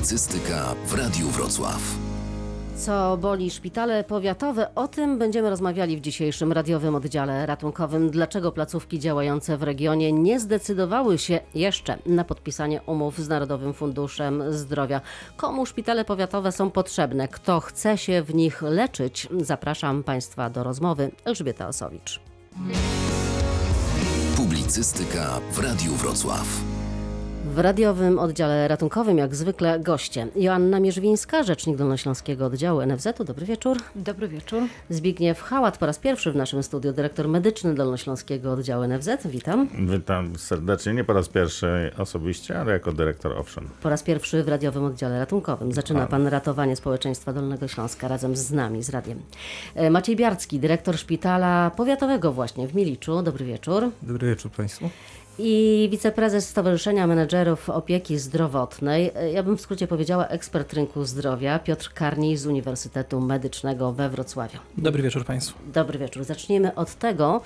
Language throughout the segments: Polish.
Publicystyka w Radiu Wrocław. Co boli szpitale powiatowe? O tym będziemy rozmawiali w dzisiejszym radiowym oddziale ratunkowym. Dlaczego placówki działające w regionie nie zdecydowały się jeszcze na podpisanie umów z Narodowym Funduszem Zdrowia? Komu szpitale powiatowe są potrzebne? Kto chce się w nich leczyć? Zapraszam Państwa do rozmowy. Elżbieta Osowicz. Publicystyka w Radiu Wrocław. W radiowym oddziale ratunkowym jak zwykle goście. Joanna Mierzwińska, rzecznik Dolnośląskiego Oddziału NFZ-u. Dobry wieczór. Dobry wieczór. Zbigniew Hałat po raz pierwszy w naszym studiu, dyrektor medyczny Dolnośląskiego Oddziału NFZ. Witam. Witam serdecznie, nie po raz pierwszy osobiście, ale jako dyrektor owszem. Po raz pierwszy w radiowym oddziale ratunkowym. Zaczyna pan ratowanie społeczeństwa Dolnego Śląska razem z nami, z radiem. E, Maciej Biarcki, dyrektor szpitala powiatowego właśnie w Miliczu. Dobry wieczór. Dobry wieczór Państwu. I wiceprezes Stowarzyszenia Menedżerów Opieki Zdrowotnej, ja bym w skrócie powiedziała ekspert rynku zdrowia, Piotr Karniej z Uniwersytetu Medycznego we Wrocławiu. Dobry wieczór Państwu. Dobry wieczór. Zacznijmy od tego,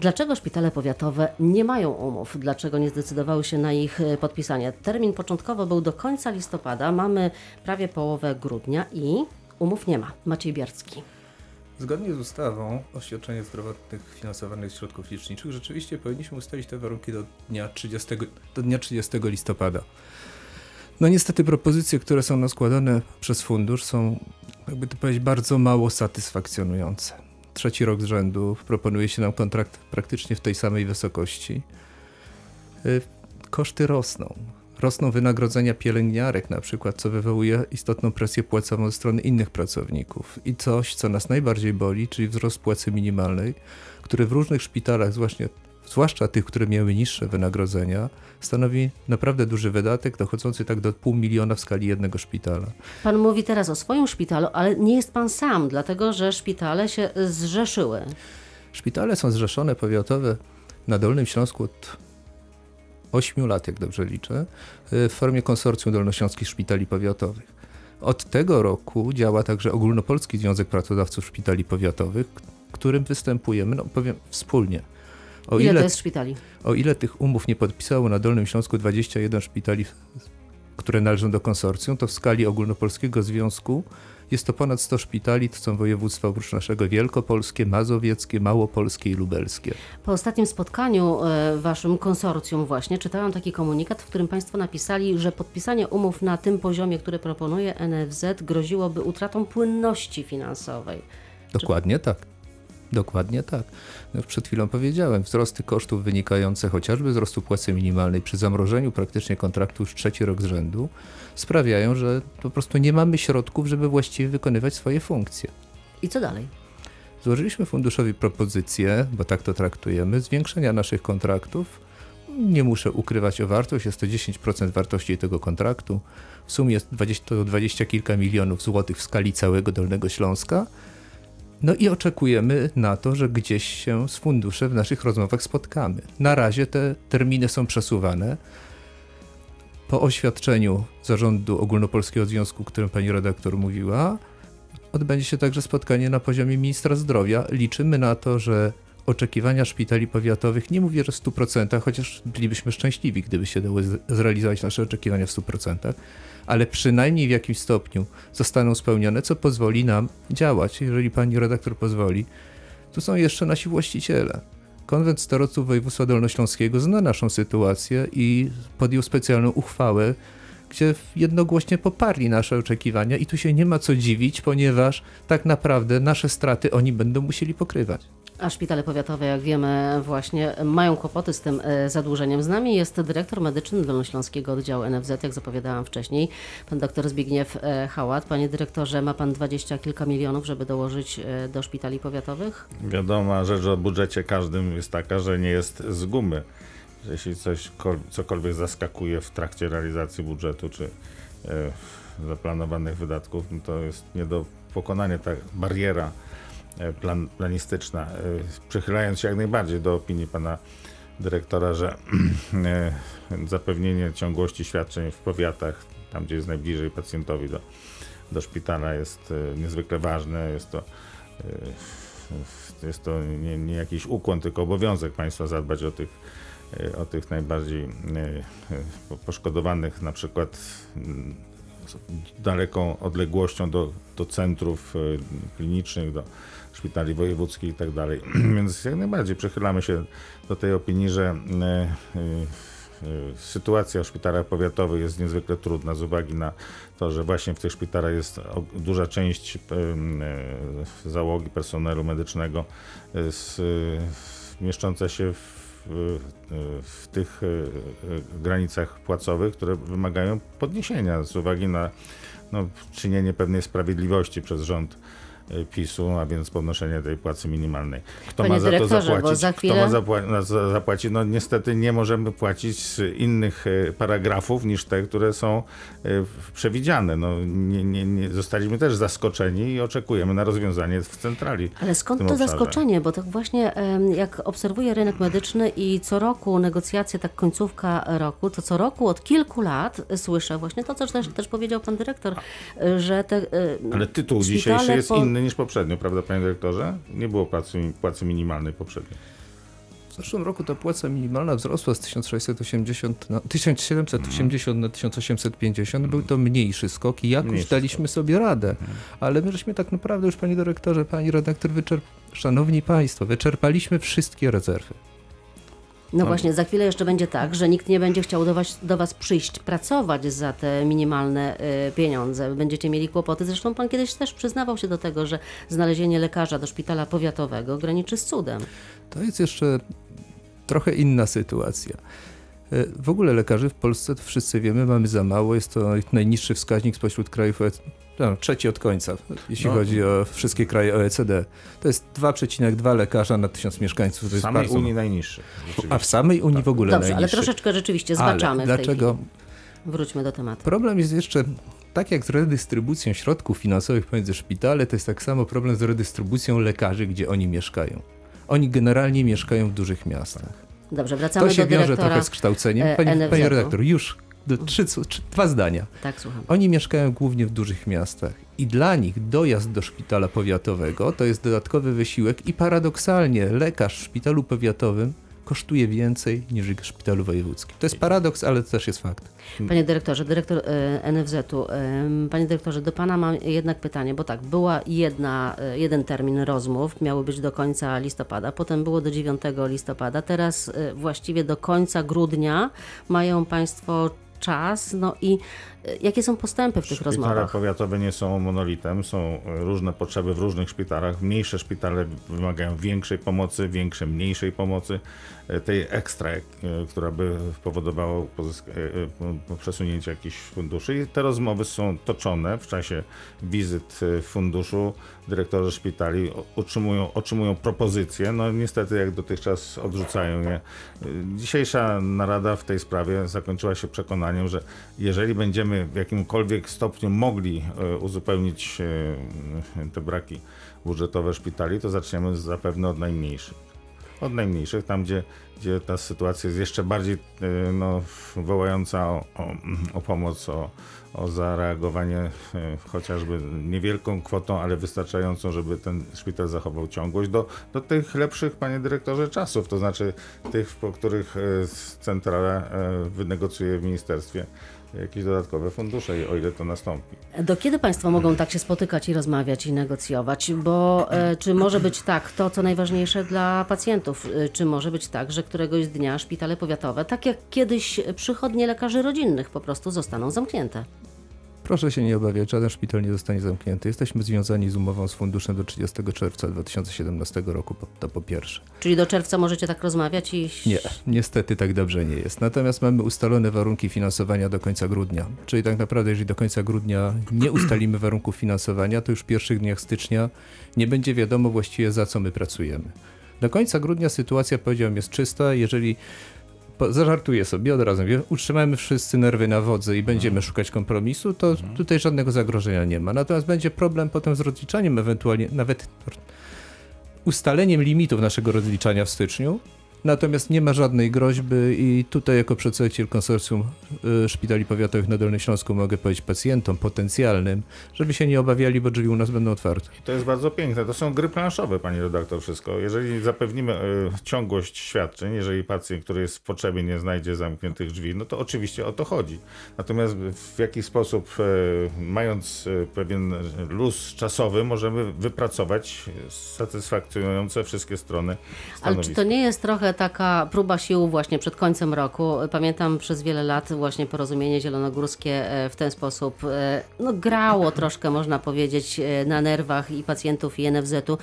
dlaczego szpitale powiatowe nie mają umów, dlaczego nie zdecydowały się na ich e, podpisanie. Termin początkowo był do końca listopada, mamy prawie połowę grudnia i umów nie ma. Maciej Biarcki. Zgodnie z ustawą o świadczeniach zdrowotnych finansowanych z środków liczniczych rzeczywiście powinniśmy ustalić te warunki do dnia 30, do dnia 30 listopada. No niestety propozycje, które są naskładane przez fundusz są, jakby to powiedzieć, bardzo mało satysfakcjonujące. Trzeci rok z rzędu proponuje się nam kontrakt praktycznie w tej samej wysokości. Y, Koszty rosną. Rosną wynagrodzenia pielęgniarek na przykład, co wywołuje istotną presję płacową ze strony innych pracowników. I coś, co nas najbardziej boli, czyli wzrost płacy minimalnej, który w różnych szpitalach, zwłaszcza, zwłaszcza tych, które miały niższe wynagrodzenia, stanowi naprawdę duży wydatek, dochodzący tak do pół miliona w skali jednego szpitala. Pan mówi teraz o swoim szpitalu, ale nie jest pan sam, dlatego że szpitale się zrzeszyły. Szpitale są zrzeszone powiatowe na Dolnym Śląsku od 8 lat, jak dobrze liczę, y, w formie konsorcjum Dolnośląskich Szpitali Powiatowych. Od tego roku działa także Ogólnopolski Związek Pracodawców Szpitali Powiatowych, którym występujemy, no powiem, wspólnie. O Ile, ile, to jest szpitali? o ile tych umów nie podpisało na Dolnym Śląsku 21 szpitali, które należą do konsorcjum, to w skali Ogólnopolskiego Związku jest to ponad 100 szpitali, to są województwa oprócz naszego wielkopolskie, mazowieckie, małopolskie i lubelskie. Po ostatnim spotkaniu e, w waszym konsorcjum właśnie czytałam taki komunikat, w którym państwo napisali, że podpisanie umów na tym poziomie, który proponuje NFZ, groziłoby utratą płynności finansowej. Dokładnie tak. Dokładnie tak. No, przed chwilą powiedziałem, wzrosty kosztów wynikające chociażby z wzrostu płacy minimalnej przy zamrożeniu praktycznie kontraktu już trzeci rok z rzędu sprawiają, że po prostu nie mamy środków, żeby właściwie wykonywać swoje funkcje. I co dalej? Złożyliśmy funduszowi propozycję, bo tak to traktujemy, zwiększenia naszych kontraktów. Nie muszę ukrywać o wartość, jest to 10% wartości tego kontraktu. W sumie jest 20, to 20 kilka milionów złotych w skali całego Dolnego Śląska. No i oczekujemy na to, że gdzieś się z funduszem w naszych rozmowach spotkamy. Na razie te terminy są przesuwane. Po oświadczeniu Zarządu Ogólnopolskiego Związku, o którym pani redaktor mówiła, odbędzie się także spotkanie na poziomie ministra zdrowia. Liczymy na to, że oczekiwania szpitali powiatowych, nie mówię, że w 100%, chociaż bylibyśmy szczęśliwi, gdyby się dało z- zrealizować nasze oczekiwania w 100%, ale przynajmniej w jakimś stopniu zostaną spełnione, co pozwoli nam działać. Jeżeli pani redaktor pozwoli, tu są jeszcze nasi właściciele. Konwent Starostów Województwa Dolnośląskiego zna naszą sytuację i podjął specjalną uchwałę, gdzie jednogłośnie poparli nasze oczekiwania i tu się nie ma co dziwić, ponieważ tak naprawdę nasze straty oni będą musieli pokrywać. A szpitale powiatowe, jak wiemy, właśnie mają kłopoty z tym e, zadłużeniem. Z nami jest dyrektor medyczny Dolnośląskiego Oddziału NFZ, jak zapowiadałam wcześniej, pan dr Zbigniew e, Hałat. Panie dyrektorze, ma pan dwadzieścia kilka milionów, żeby dołożyć e, do szpitali powiatowych? Wiadoma rzecz o budżecie każdym jest taka, że nie jest z gumy. Jeśli coś, kol- cokolwiek zaskakuje w trakcie realizacji budżetu czy zaplanowanych wydatków, no to jest nie do pokonania ta bariera plan, planistyczna. E, przychylając się jak najbardziej do opinii pana dyrektora, że e, zapewnienie ciągłości świadczeń w powiatach, tam gdzie jest najbliżej pacjentowi do, do szpitala jest e, niezwykle ważne. Jest to, e, jest to nie, nie jakiś ukłon, tylko obowiązek państwa zadbać o tych, e, o tych najbardziej e, e, po- poszkodowanych, na przykład daleką odległością do, do centrów y, klinicznych, do szpitali wojewódzkich i tak dalej. Więc jak najbardziej przychylamy się do tej opinii, że y, y, sytuacja w szpitalach powiatowych jest niezwykle trudna z uwagi na to, że właśnie w tych szpitalach jest duża część załogi personelu medycznego mieszcząca się w, w, tych y, y, granicach płacowych, które wymagają podniesienia z uwagi na no, czynienie pewnej sprawiedliwości przez rząd PiSu, a więc podnoszenie tej płacy minimalnej. Kto Panie ma za to zapłacić? za Kto chwilę- ma zapła- zapłacić? No niestety nie możemy płacić z innych y, paragrafów niż te, które są y, przewidziane. No, nie, nie, nie, zostaliśmy też zaskoczeni i oczekujemy na rozwiązanie w centrali. Ale skąd to obszarze. zaskoczenie? Bo tak właśnie jak obserwuję rynek medyczny i co roku negocjacje, tak końcówka roku, to co roku od kilku lat słyszę właśnie to, co też, też powiedział pan dyrektor, że te Ale tytuł dzisiejszy jest po- inny niż poprzednio, prawda, panie dyrektorze? Nie było płacy, płacy minimalnej poprzednio. W zeszłym roku ta płaca minimalna wzrosła z 1680 na 1780 na 1850. Był to mniejszy skok i jakoś Mniejszy daliśmy sobie radę. Ale my żeśmy tak naprawdę już, panie dyrektorze, pani redaktor, wyczerp... Szanowni Państwo, wyczerpaliśmy wszystkie rezerwy. No właśnie, za chwilę jeszcze będzie tak, że nikt nie będzie chciał do was, do was przyjść pracować za te minimalne y, pieniądze. Będziecie mieli kłopoty. Zresztą pan kiedyś też przyznawał się do tego, że znalezienie lekarza do szpitala powiatowego graniczy z cudem. To jest jeszcze trochę inna sytuacja. E, W ogóle lekarzy w Polsce, to wszyscy wiemy, mamy za mało. Jest to najniższy wskaźnik spośród krajów OECD. No, trzeci od końca, jeśli No. chodzi o wszystkie kraje OECD. To jest 2,2 lekarza na tysiąc mieszkańców. To W samej bardzo Unii najniższy. A w samej Unii w ogóle Dobrze, ale najniższy. troszeczkę rzeczywiście Ale zbaczamy tej dlaczego? Wróćmy do tematu. Problem jest jeszcze, tak jak z redystrybucją środków finansowych pomiędzy szpitale, to jest tak samo problem z redystrybucją lekarzy, gdzie oni mieszkają. Oni generalnie mieszkają w dużych miastach. Dobrze, wracamy To się do wiąże dyrektora. trochę z kształceniem. e, Pani, panie redaktor, już do, trzy, trzy, dwa zdania. Tak, słucham. Oni mieszkają głównie w dużych miastach i dla nich dojazd do szpitala powiatowego to jest dodatkowy wysiłek i paradoksalnie lekarz w szpitalu powiatowym kosztuje więcej niż w szpitalu wojewódzkim. To jest paradoks, ale to też jest fakt. Panie dyrektorze, dyrektor e, NFZ-u, panie dyrektorze, do pana mam jednak pytanie, bo tak, była jedna, e, jeden termin rozmów, miały być do końca listopada, potem było do 9 listopada, teraz e, właściwie do końca grudnia mają państwo czas, no i jakie są postępy w tych Szpitale rozmowach? powiatowe nie są monolitem, są różne potrzeby w różnych szpitalach. Mniejsze szpitale wymagają większej pomocy, większe mniejszej pomocy. E, Tej ekstra, e, która by powodowała e, przesunięcie jakichś funduszy. I te rozmowy są toczone w czasie wizyt w funduszu. Dyrektorzy szpitali otrzymują, otrzymują propozycje. No niestety jak dotychczas odrzucają je. Dzisiejsza narada w tej sprawie zakończyła się przekonaniem, że jeżeli będziemy w jakimkolwiek stopniu mogli e, uzupełnić e, te braki budżetowe szpitali, to zaczniemy zapewne od najmniejszych. Od najmniejszych, tam gdzie, gdzie ta sytuacja jest jeszcze bardziej e, no, wołająca o, o, o pomoc, o, o zareagowanie chociażby niewielką kwotą, ale wystarczającą, żeby ten szpital zachował ciągłość do, do tych lepszych, panie dyrektorze, czasów, to znaczy tych, po których centrala wynegocjuje w ministerstwie jakieś dodatkowe fundusze, o ile to nastąpi. Do kiedy Państwo mogą tak się spotykać i rozmawiać i negocjować? Bo e, czy może być tak, to co najważniejsze dla pacjentów, e, czy może być tak, że któregoś dnia szpitale powiatowe, tak jak kiedyś przychodnie lekarzy rodzinnych, po prostu zostaną zamknięte? Proszę się nie obawiać, żaden szpital nie zostanie zamknięty. Jesteśmy związani z umową z funduszem do 30 czerwca 2017 roku, to po pierwsze. Czyli do czerwca możecie tak rozmawiać i... Nie, niestety tak dobrze nie jest. Natomiast mamy ustalone warunki finansowania do końca grudnia. Czyli tak naprawdę, jeżeli do końca grudnia nie ustalimy warunków finansowania, to już w pierwszych dniach stycznia nie będzie wiadomo właściwie za co my pracujemy. Do końca grudnia sytuacja, powiedziałem, jest czysta. Jeżeli zażartuję sobie od razu, mówię, utrzymamy wszyscy nerwy na wodzy i będziemy szukać kompromisu, to tutaj żadnego zagrożenia nie ma. Natomiast będzie problem potem z rozliczaniem, ewentualnie nawet ustaleniem limitów naszego rozliczania w styczniu, Natomiast nie ma żadnej groźby i tutaj jako przedstawiciel konsorcjum y, szpitali powiatowych na Dolnym Śląsku mogę powiedzieć pacjentom potencjalnym, żeby się nie obawiali, bo drzwi u nas będą otwarte. I to jest bardzo piękne. To są gry planszowe, pani redaktor, wszystko. Jeżeli zapewnimy e, ciągłość świadczeń, jeżeli pacjent, który jest w potrzebie, nie znajdzie zamkniętych drzwi, no to oczywiście o to chodzi. Natomiast w jaki sposób, e, mając pewien luz czasowy, możemy wypracować satysfakcjonujące wszystkie strony Ale stanowiska. czy to nie jest trochę taka próba sił właśnie przed końcem roku? Pamiętam przez wiele lat właśnie porozumienie zielonogórskie e, w ten sposób e, no, grało troszkę, można powiedzieć, e, na nerwach i pacjentów i NFZ-u,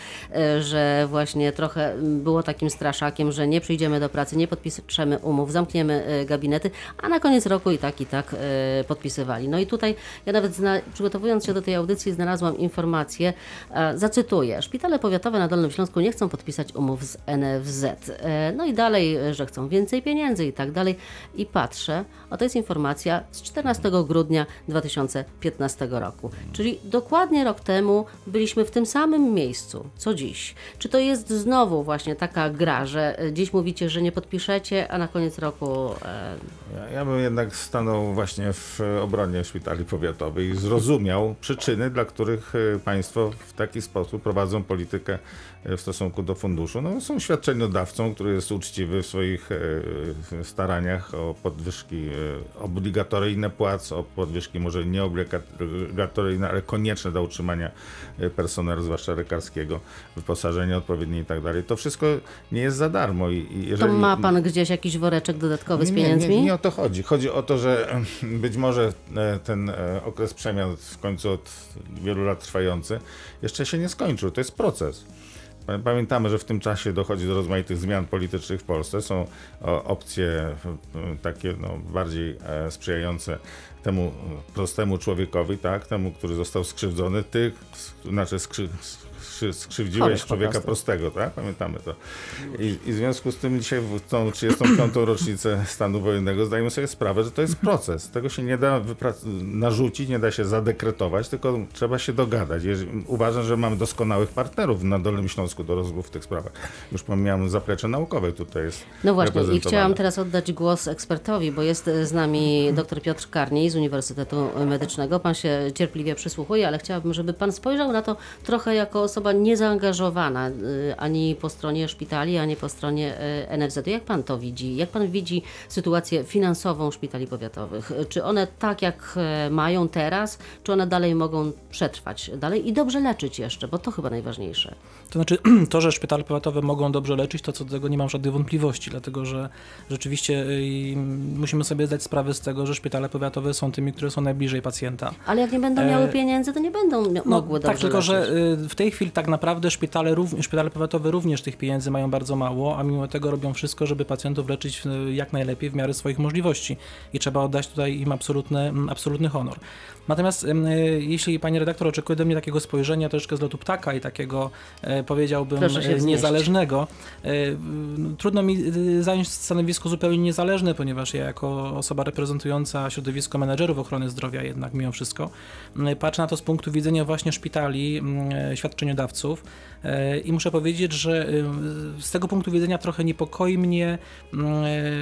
że właśnie trochę było takim straszakiem, że nie przyjdziemy do pracy, nie podpiszemy umów, zamkniemy gabinety, a na koniec roku i tak, i tak podpisywali. No i tutaj ja nawet przygotowując się do tej audycji znalazłam informację, zacytuję, szpitale powiatowe na Dolnym Śląsku nie chcą podpisać umów z NFZ. No i dalej, e, że chcą więcej pieniędzy i tak dalej. I patrzę, a to jest informacja z 14 grudnia 2015 roku. Czyli dokładnie rok temu byliśmy w tym samym miejscu, co dziś. Czy to jest znowu właśnie taka gra, że e, dziś mówicie, że nie podpiszecie, a na koniec roku e, Ja, ja bym jednak stanął właśnie w obronie szpitali powiatowych i zrozumiał przyczyny, dla których państwo w taki sposób prowadzą politykę w stosunku do funduszu. No, są świadczeniodawcą, który jest uczciwy w swoich e, staraniach o podwyżki e, obligatoryjne płac, o podwyżki może nie obligatoryjne, ale konieczne do utrzymania e, personelu, zwłaszcza lekarskiego, wyposażenia odpowiednie i tak dalej. To wszystko nie jest za darmo. I, i to jeżeli... ma pan gdzieś jakiś woreczek dodatkowy z Nie, nie, pieniędzmi? Nie, nie o to chodzi. Chodzi o to, że być może e, ten e, okres przemian w końcu od wielu lat trwający jeszcze się nie skończył. To jest proces. Pa- Pamiętamy, że w tym czasie dochodzi do rozmaitych zmian politycznych w Polsce. Są opcje takie no, bardziej e, sprzyjające temu prostemu człowiekowi, tak? temu, który został skrzywdzony. Ty, s- znaczy skrzy, skrzywdziłeś Chorych człowieka prostu. prostego, tak? Pamiętamy to. I, I w związku z tym dzisiaj w tą 35. rocznicę stanu wojennego zdajemy sobie sprawę, że to jest proces. Tego się nie da narzucić, nie da się zadekretować, tylko trzeba się dogadać. Jeżeli, uważam, że mamy doskonałych partnerów na Dolnym Śląsku do rozmów w tych sprawach. Już pomijam zaplecze naukowe tutaj jest No właśnie, i chciałam teraz oddać głos ekspertowi, bo jest z nami dr Piotr Karniej z Uniwersytetu Medycznego. Pan się cierpliwie przysłuchuje, ale chciałabym, żeby pan spojrzał na to trochę jako osoba niezaangażowana y, ani po stronie szpitali, ani po stronie y, NFZ-u. Jak pan to widzi? Jak pan widzi sytuację finansową szpitali powiatowych? Czy one tak jak e, mają teraz, czy one dalej mogą przetrwać dalej i dobrze leczyć jeszcze, bo to chyba najważniejsze. To znaczy, to, że szpitale powiatowe mogą dobrze leczyć, to co do tego nie mam żadnych wątpliwości, dlatego że rzeczywiście y, musimy sobie zdać sprawę z tego, że szpitale powiatowe są tymi, które są najbliżej pacjenta. Ale jak nie będą miały E, pieniędzy, to nie będą No, mogły dobrze tak, tylko leczyć. że w tej chwili tak naprawdę szpitale, szpitale powiatowe również tych pieniędzy mają bardzo mało, a mimo tego robią wszystko, żeby pacjentów leczyć y, jak najlepiej w miarę swoich możliwości. I trzeba oddać tutaj im absolutny, mm, absolutny honor. Natomiast y, jeśli pani redaktor oczekuje do mnie takiego spojrzenia troszeczkę z lotu ptaka i takiego e, powiedziałbym e, niezależnego, e, y, trudno mi zająć stanowisko zupełnie niezależne, ponieważ ja jako osoba reprezentująca środowisko menedżerów ochrony zdrowia jednak mimo wszystko patrzę na to z punktu widzenia właśnie szpitali, świadczeniodawców i muszę powiedzieć, że y, z tego punktu widzenia trochę niepokoi mnie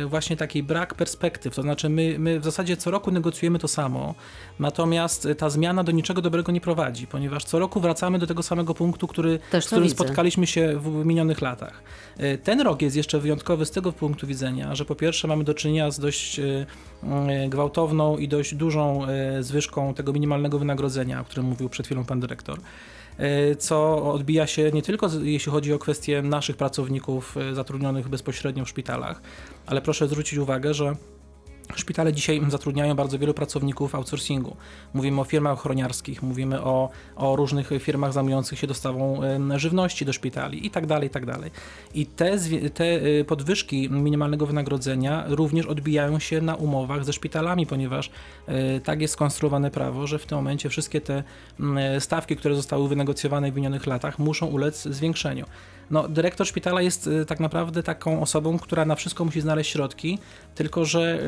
y, właśnie taki brak perspektyw, to znaczy my, my w zasadzie co roku negocjujemy to samo, natomiast ta zmiana do niczego dobrego nie prowadzi, ponieważ co roku wracamy do tego samego punktu, który, z którym widzę. spotkaliśmy się w minionych latach. Ten rok jest jeszcze wyjątkowy z tego punktu widzenia, że po pierwsze mamy do czynienia z dość gwałtowną i dość dużą zwyżką tego minimalnego wynagrodzenia, o którym mówił przed chwilą pan dyrektor. Y, Co odbija się nie tylko jeśli chodzi o kwestie naszych pracowników y, zatrudnionych bezpośrednio w szpitalach, ale proszę zwrócić uwagę, że Szpitale dzisiaj zatrudniają bardzo wielu pracowników outsourcingu. Mówimy o firmach ochroniarskich, mówimy o, o różnych firmach zajmujących się dostawą żywności do szpitali i tak dalej, i tak dalej. I te, te y, podwyżki minimalnego wynagrodzenia również odbijają się na umowach ze szpitalami, ponieważ y, tak jest skonstruowane prawo, że w tym momencie wszystkie te stawki, które zostały wynegocjowane w minionych latach, muszą ulec zwiększeniu. No, dyrektor szpitala jest y, tak naprawdę taką osobą, która na wszystko musi znaleźć środki, tylko że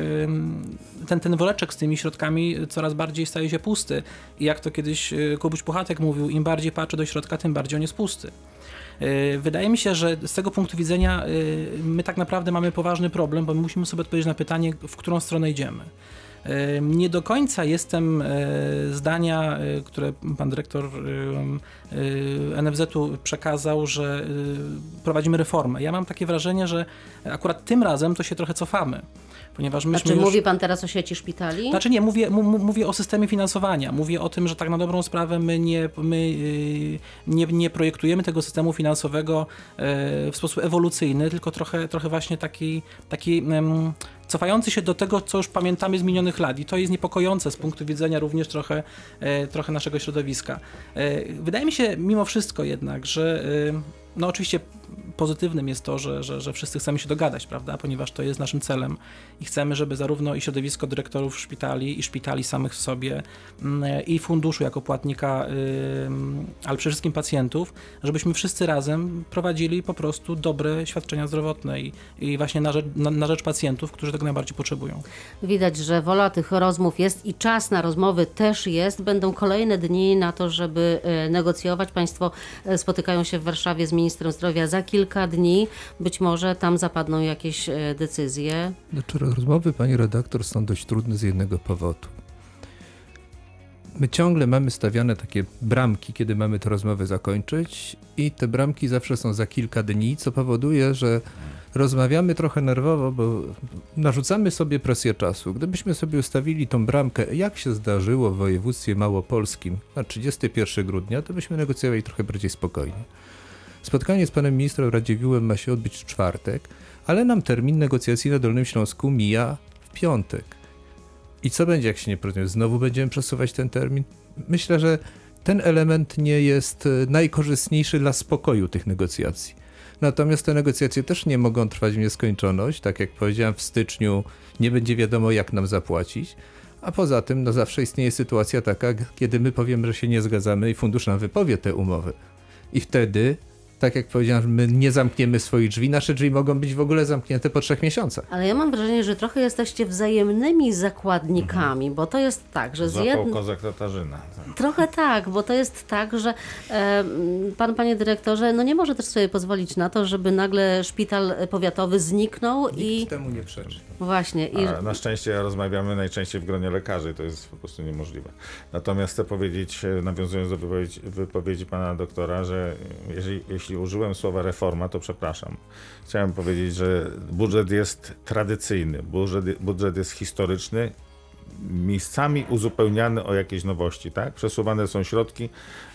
ten, ten woreczek z tymi środkami coraz bardziej staje się pusty. I jak to kiedyś y, Kubuś Puchatek mówił, im bardziej patrzę do środka, tym bardziej on jest pusty. Y, wydaje mi się, że z tego punktu widzenia y, my tak naprawdę mamy poważny problem, bo my musimy sobie odpowiedzieć na pytanie, w którą stronę idziemy. Nie do końca jestem zdania, które pan dyrektor NFZ-u przekazał, że prowadzimy reformę. Ja mam takie wrażenie, że akurat tym razem to się trochę cofamy ponieważ myśmy znaczy, już... mówi pan teraz o sieci szpitali? Znaczy nie, mówię, mówię o systemie finansowania. Mówię o tym, że tak na dobrą sprawę my nie, my nie, nie projektujemy tego systemu finansowego e, w sposób ewolucyjny, tylko trochę, trochę właśnie taki, taki cofający się do tego, co już pamiętamy z minionych lat. I to jest niepokojące z punktu widzenia również trochę, e, trochę naszego środowiska. E, wydaje mi się mimo wszystko jednak, że no oczywiście pozytywnym jest to, że, że, że wszyscy chcemy się dogadać, prawda, ponieważ to jest naszym celem i chcemy, żeby zarówno i środowisko dyrektorów szpitali, i szpitali samych w sobie, mm, i funduszu jako płatnika, ale przede wszystkim pacjentów, żebyśmy wszyscy razem prowadzili po prostu dobre świadczenia zdrowotne i, i właśnie na rzecz, na, na rzecz pacjentów, którzy tego najbardziej potrzebują. Widać, że wola tych rozmów jest i czas na rozmowy też jest. Będą kolejne dni na to, żeby e, negocjować. Państwo e, spotykają się w Warszawie z ministrem zdrowia za kilka dni. Być może tam zapadną jakieś e, decyzje. Znaczy, rozmowy pani redaktor są dość trudne z jednego powodu. My ciągle mamy stawiane takie bramki, kiedy mamy te rozmowy zakończyć, i te bramki zawsze są za kilka dni, co powoduje, że rozmawiamy trochę nerwowo, bo narzucamy sobie presję czasu. Gdybyśmy sobie ustawili tą bramkę, jak się zdarzyło w województwie małopolskim na 31 grudnia, to byśmy negocjowali trochę bardziej spokojnie. Spotkanie z panem ministrem Radziwiłłem ma się odbyć w czwartek, ale nam termin negocjacji na Dolnym Śląsku mija w piątek. I co będzie, jak się nie porozumiemy? Znowu będziemy przesuwać ten termin? Myślę, że ten element nie jest e, najkorzystniejszy dla spokoju tych negocjacji. Natomiast te negocjacje też nie mogą trwać w nieskończoność. Tak jak powiedziałem, w styczniu nie będzie wiadomo, jak nam zapłacić. A poza tym, no zawsze istnieje sytuacja taka, kiedy my powiemy, że się nie zgadzamy i fundusz nam wypowie te umowy. I wtedy tak jak powiedziałem, my nie zamkniemy swoich drzwi. Nasze drzwi mogą być w ogóle zamknięte po trzech miesiącach. Ale ja mam wrażenie, że trochę jesteście wzajemnymi zakładnikami, mhm. bo to jest tak, że z jednej... kozak Tatarzyna. Tak. Trochę tak, bo to jest tak, że e, pan, panie dyrektorze, no nie może też sobie pozwolić na to, żeby nagle szpital powiatowy zniknął Nikt i... temu nie przeczy. Właśnie. I... A na szczęście rozmawiamy najczęściej w gronie lekarzy, to jest po prostu niemożliwe. Natomiast chcę powiedzieć, e, nawiązując do wypowiedzi, wypowiedzi pana doktora, że jeżeli, jeśli użyłem słowa reforma, to przepraszam. Chciałem powiedzieć, że budżet jest tradycyjny, budżet, budżet jest historyczny miejscami uzupełniane o jakieś nowości, tak? Przesuwane są środki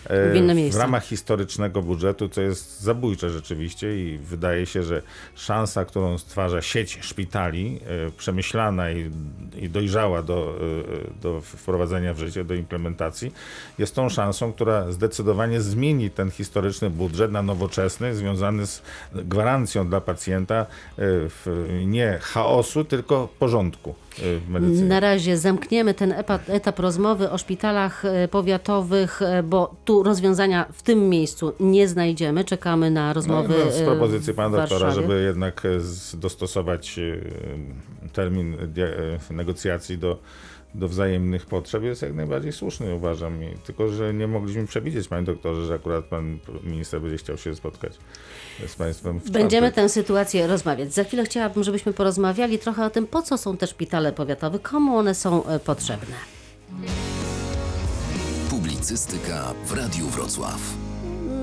e, w, w ramach historycznego budżetu, co jest zabójcze rzeczywiście i wydaje się, że szansa, którą stwarza sieć szpitali, e, przemyślana i, i dojrzała do, e, do wprowadzenia w życie, do implementacji, jest tą szansą, która zdecydowanie zmieni ten historyczny budżet na nowoczesny, związany z gwarancją dla pacjenta nie chaosu, tylko porządku. Na razie zamkniemy ten etap rozmowy o szpitalach e, powiatowych, e, bo tu rozwiązania w tym miejscu nie znajdziemy. Czekamy na rozmowy. No, no, z propozycji pana doktora, żeby jednak dostosować termin negocjacji do do wzajemnych potrzeb jest jak najbardziej słuszny, uważam. Tylko, że nie mogliśmy przewidzieć, panie doktorze, że akurat pan minister będzie chciał się spotkać z państwem. W Będziemy tę sytuację rozmawiać. Za chwilę chciałabym, żebyśmy porozmawiali trochę o tym, po co są te szpitale powiatowe, komu one są e, potrzebne. Publicystyka w Radiu Wrocław.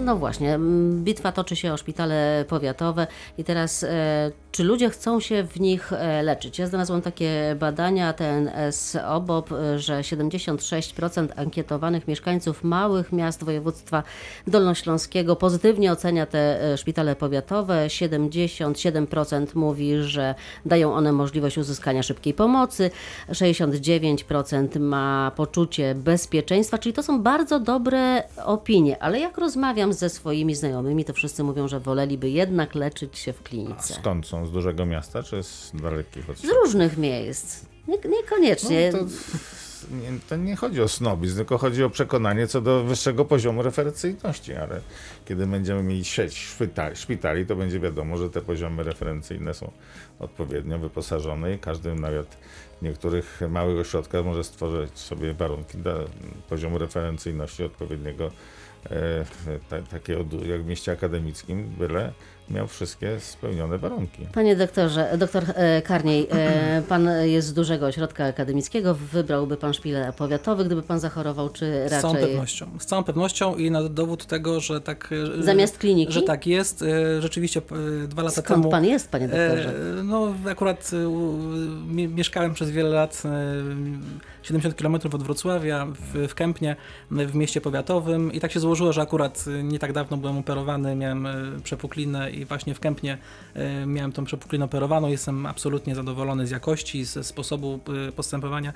No właśnie, bitwa toczy się o szpitale powiatowe i teraz e, czy ludzie chcą się w nich e, leczyć? Ja znalazłam takie badania TNS OBOP, że 76% ankietowanych mieszkańców małych miast województwa dolnośląskiego pozytywnie ocenia te e, szpitale powiatowe, 77% mówi, że dają one możliwość uzyskania szybkiej pomocy, 69% ma poczucie bezpieczeństwa, czyli to są bardzo dobre opinie, ale jak rozmawiam ze swoimi znajomymi, to wszyscy mówią, że woleliby jednak leczyć się w klinice. A skąd są? Z dużego miasta, czy z dalekich od Z różnych miejsc. Nie, niekoniecznie. No, nie, to nie chodzi o snobizm, tylko chodzi o przekonanie co do wyższego poziomu referencyjności, ale kiedy będziemy mieli sieć szpitali, szpitali to będzie wiadomo, że te poziomy referencyjne są odpowiednio wyposażone i każdy nawet w niektórych małych ośrodkach może stworzyć sobie warunki do poziomu referencyjności odpowiedniego e, ta, takiego jak w mieście akademickim, byle miał wszystkie spełnione warunki. Panie doktorze, doktor e, Karniej, e, pan jest z dużego ośrodka akademickiego, wybrałby pan szpital powiatowy, gdyby pan zachorował, czy raczej... Z całą pewnością. Z całą pewnością i na dowód tego, że tak... e, Zamiast kliniki? Że tak jest. e, Rzeczywiście e, dwa lata Skąd temu... pan jest, panie doktorze? E, No akurat mieszkałem przez wiele lat e, 70 km od Wrocławia w, w Kępnie, w mieście powiatowym i tak się złożyło, że akurat nie tak dawno byłem operowany, miałem e, przepuklinę i właśnie w Kępnie e, miałem tą przepuklinę operowaną. Jestem absolutnie zadowolony z jakości, ze sposobu e, postępowania.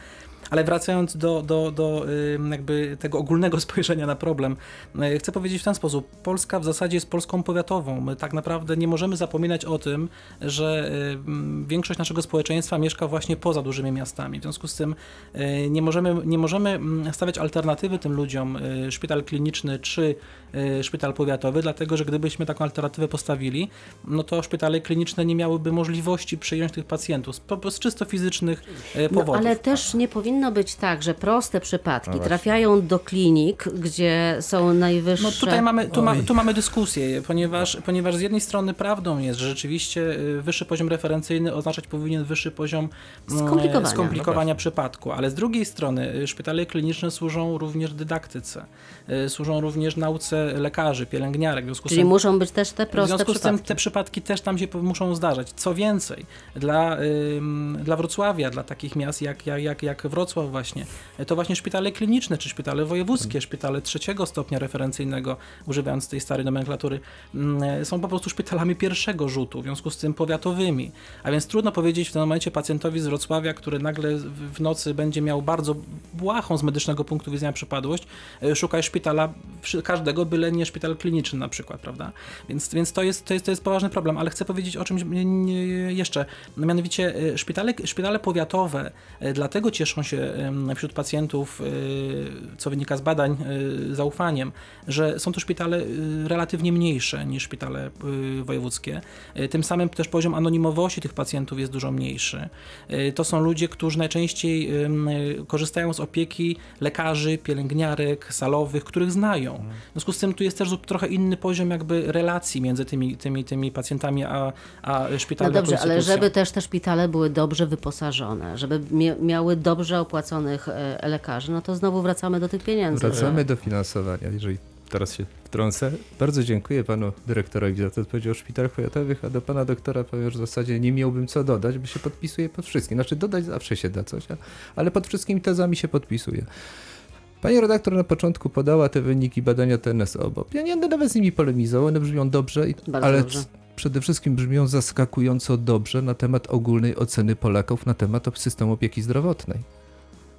Ale wracając do, do, do jakby tego ogólnego spojrzenia na problem, y, chcę powiedzieć w ten sposób. Polska w zasadzie jest Polską powiatową. My tak naprawdę nie możemy zapominać o tym, że większość naszego społeczeństwa mieszka właśnie poza dużymi miastami. W związku z tym y, nie możemy, nie możemy mm, stawiać alternatywy tym ludziom, y, szpital kliniczny czy szpital powiatowy, dlatego że gdybyśmy taką alternatywę postawili, no to szpitale kliniczne nie miałyby możliwości przyjąć tych pacjentów z, z czysto fizycznych y, No, powodów. ale też nie powinno być tak, że proste przypadki No trafiają do klinik, gdzie są najwyższe... No tutaj mamy, tu, ma, tu mamy dyskusję, ponieważ, ponieważ z jednej strony prawdą jest, że rzeczywiście y, wyższy poziom referencyjny oznaczać powinien wyższy poziom mm, Skomplikowania. skomplikowania przypadku, ale z drugiej strony y, szpitale kliniczne służą również dydaktyce, y, służą również nauce lekarzy, pielęgniarek, w związku z Czyli tym muszą być też te w proste związku z tym te przypadki też tam się muszą zdarzać. Co więcej, dla, ym, dla Wrocławia, dla takich miast jak, jak, jak, jak Wrocław właśnie, to właśnie szpitale kliniczne, czy szpitale wojewódzkie, szpitale trzeciego stopnia referencyjnego, używając tej starej nomenklatury, mm, są po prostu szpitalami pierwszego rzutu, w związku z tym powiatowymi. A więc trudno powiedzieć w tym momencie pacjentowi z Wrocławia, który nagle w nocy będzie miał bardzo błahą z medycznego punktu widzenia przypadłość, e, szukaj szpitala każdego, byle nie szpital kliniczny na przykład, prawda? Więc, więc to, jest, to, jest, to jest poważny problem, ale chcę powiedzieć o czymś jeszcze. Mianowicie e, szpitale, szpitale powiatowe e, dlatego cieszą się em, wśród pacjentów, e, co wynika z badań, e, zaufaniem, że są to szpitale e, relatywnie mniejsze niż szpitale wojewódzkie. Tym samym też poziom anonimowości tych pacjentów jest dużo mniejszy. To są ludzie, którzy najczęściej korzystają z opieki lekarzy, pielęgniarek, salowych, których znają. W związku z tym tu jest też trochę inny poziom jakby relacji między tymi, tymi, tymi pacjentami a, a No szpitalem. jako dobrze, ale żeby też te szpitale były dobrze wyposażone, żeby mia- miały dobrze opłaconych e, lekarzy, no to znowu wracamy do tych pieniędzy. Wracamy do finansowania, jeżeli teraz się wtrącę. Bardzo dziękuję panu dyrektorowi za to odpowiedź o szpitalach powiatowych, a do pana doktora powiem, że w zasadzie nie miałbym co dodać, bo się podpisuje pod wszystkim. Znaczy dodać zawsze się da coś, ale pod wszystkimi tezami się podpisuje. Pani redaktor na początku podała te wyniki badania TNSO, bo ja nie będę nawet z nimi polemizował, one brzmią dobrze, Bardzo ale dobrze. przede wszystkim brzmią zaskakująco dobrze na temat ogólnej oceny Polaków na temat systemu opieki zdrowotnej.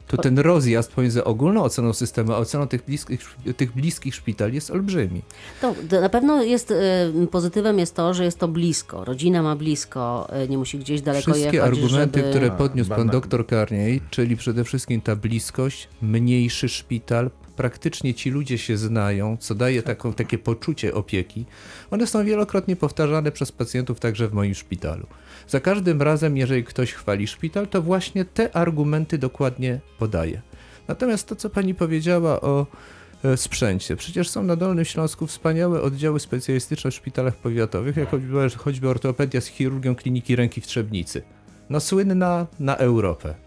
To ten rozjazd pomiędzy ogólną oceną systemu a oceną tych bliskich, tych bliskich szpitali jest olbrzymi. To, to na pewno jest e, pozytywem jest to, że jest to blisko. Rodzina ma blisko, e, nie musi gdzieś daleko Wszystkie jechać, argumenty, żeby... które podniósł pan bana- doktor Karniej, czyli przede wszystkim ta bliskość, mniejszy szpital, praktycznie ci ludzie się znają, co daje taką, takie poczucie opieki, one są wielokrotnie powtarzane przez pacjentów także w moim szpitalu. Za każdym razem, jeżeli ktoś chwali szpital, to właśnie te argumenty dokładnie podaje. Natomiast to, co pani powiedziała o e, sprzęcie. Przecież są na Dolnym Śląsku wspaniałe oddziały specjalistyczne w szpitalach powiatowych, jak choćby, choćby ortopedia z chirurgią kliniki ręki w Trzebnicy. No słynna na Europę.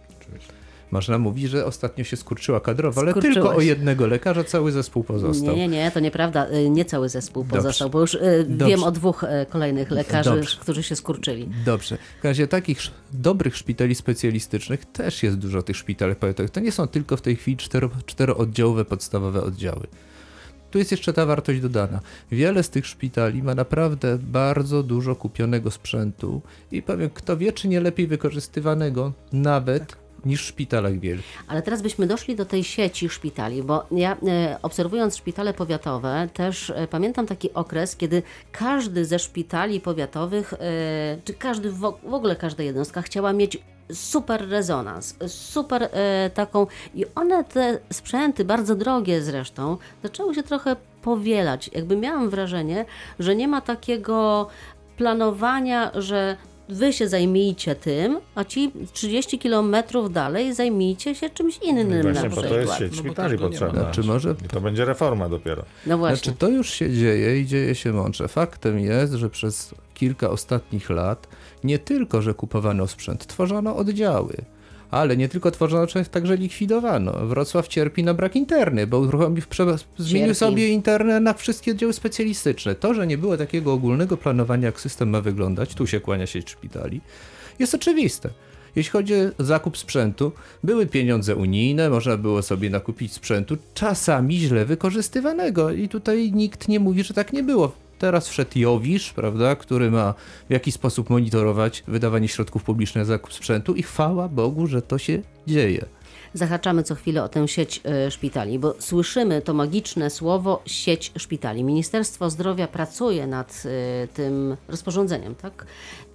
Można mówić, że ostatnio się skurczyła kadrowo, ale tylko o jednego lekarza cały zespół pozostał. Nie, nie, nie, to nieprawda. E, Nie cały zespół Dobrze. pozostał, bo już wiem Dobrze. o dwóch e, kolejnych lekarzy, Dobrze. którzy się skurczyli. Dobrze. W razie takich dobrych szpitali specjalistycznych też jest dużo tych szpitali powiatowych. To nie są tylko w tej chwili cztero, czterooddziałowe podstawowe oddziały. Tu jest jeszcze ta wartość dodana. Wiele z tych szpitali ma naprawdę bardzo dużo kupionego sprzętu i powiem, kto wie, czy nie lepiej wykorzystywanego nawet niż w szpitalach wielkich. Ale teraz byśmy doszli do tej sieci szpitali, bo ja e, obserwując szpitale powiatowe też e, pamiętam taki okres, kiedy każdy ze szpitali powiatowych, e, czy każdy w, ogóle każda jednostka chciała mieć super rezonans, super taką i one te sprzęty, bardzo drogie zresztą, zaczęły się trochę powielać. Jakby miałam wrażenie, że nie ma takiego planowania, że wy się zajmijcie tym, a ci 30 kilometrów dalej zajmijcie się czymś innym Właśnie na po to jest sieć No szpitali ma. potrzebna. Znaczy może I to będzie reforma dopiero. No właśnie. Znaczy to już się dzieje i dzieje się mądrze. Faktem jest, że przez kilka ostatnich lat nie tylko, że kupowano sprzęt, tworzono oddziały. Ale nie tylko tworzono, także likwidowano. Wrocław cierpi na brak interny, bo uruchomił, zmienił Cierpi. sobie internę na wszystkie oddziały specjalistyczne. To, że nie było takiego ogólnego planowania, jak system ma wyglądać, tu się kłania sieć szpitali, jest oczywiste. Jeśli chodzi o zakup sprzętu, były pieniądze unijne, można było sobie nakupić sprzętu, czasami źle wykorzystywanego i tutaj nikt nie mówi, że tak nie było. Teraz wszedł Jowisz, prawda, który ma w jakiś sposób monitorować wydawanie środków publicznych na zakup sprzętu i chwała Bogu, że to się dzieje. Zahaczamy co chwilę o tę sieć e, szpitali, bo słyszymy to magiczne słowo sieć szpitali. Ministerstwo Zdrowia pracuje nad e, tym rozporządzeniem, tak?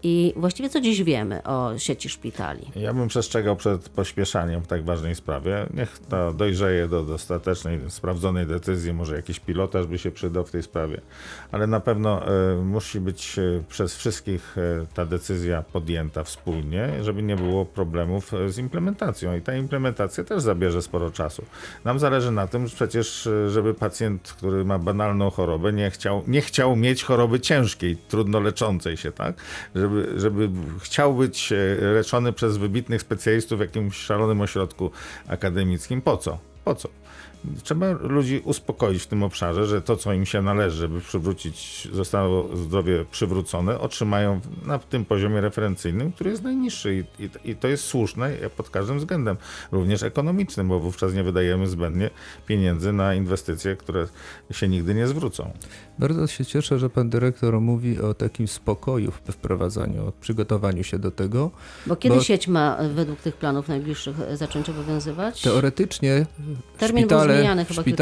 I właściwie co dziś wiemy o sieci szpitali? Ja bym przestrzegał przed pośpieszaniem w tak ważnej sprawie. Niech to dojrzeje do dostatecznej, sprawdzonej decyzji. Może jakiś pilotaż by się przydał w tej sprawie. Ale na pewno e, musi być przez wszystkich ta decyzja podjęta wspólnie, żeby nie było problemów z implementacją. I ta implementacja też zabierze sporo czasu. Nam zależy na tym, że przecież, e, żeby pacjent, który ma banalną chorobę, nie chciał, nie chciał mieć choroby ciężkiej, trudno leczącej się, tak? Żeby, żeby chciał być e, leczony przez wybitnych specjalistów w jakimś szalonym ośrodku akademickim. Po co? Po co? Trzeba ludzi uspokoić w tym obszarze, że to, co im się należy, żeby przywrócić, zostało zdrowie przywrócone, otrzymają na tym poziomie referencyjnym, który jest najniższy i, i, i to jest słuszne pod każdym względem, również ekonomicznym, bo wówczas nie wydajemy zbędnie pieniędzy na inwestycje, które się nigdy nie zwrócą. Bardzo się cieszę, że pan dyrektor mówi o takim spokoju w wprowadzaniu, o przygotowaniu się do tego. Bo kiedy Bo- sieć ma według tych planów najbliższych zacząć obowiązywać? Teoretycznie Termin był szpitale,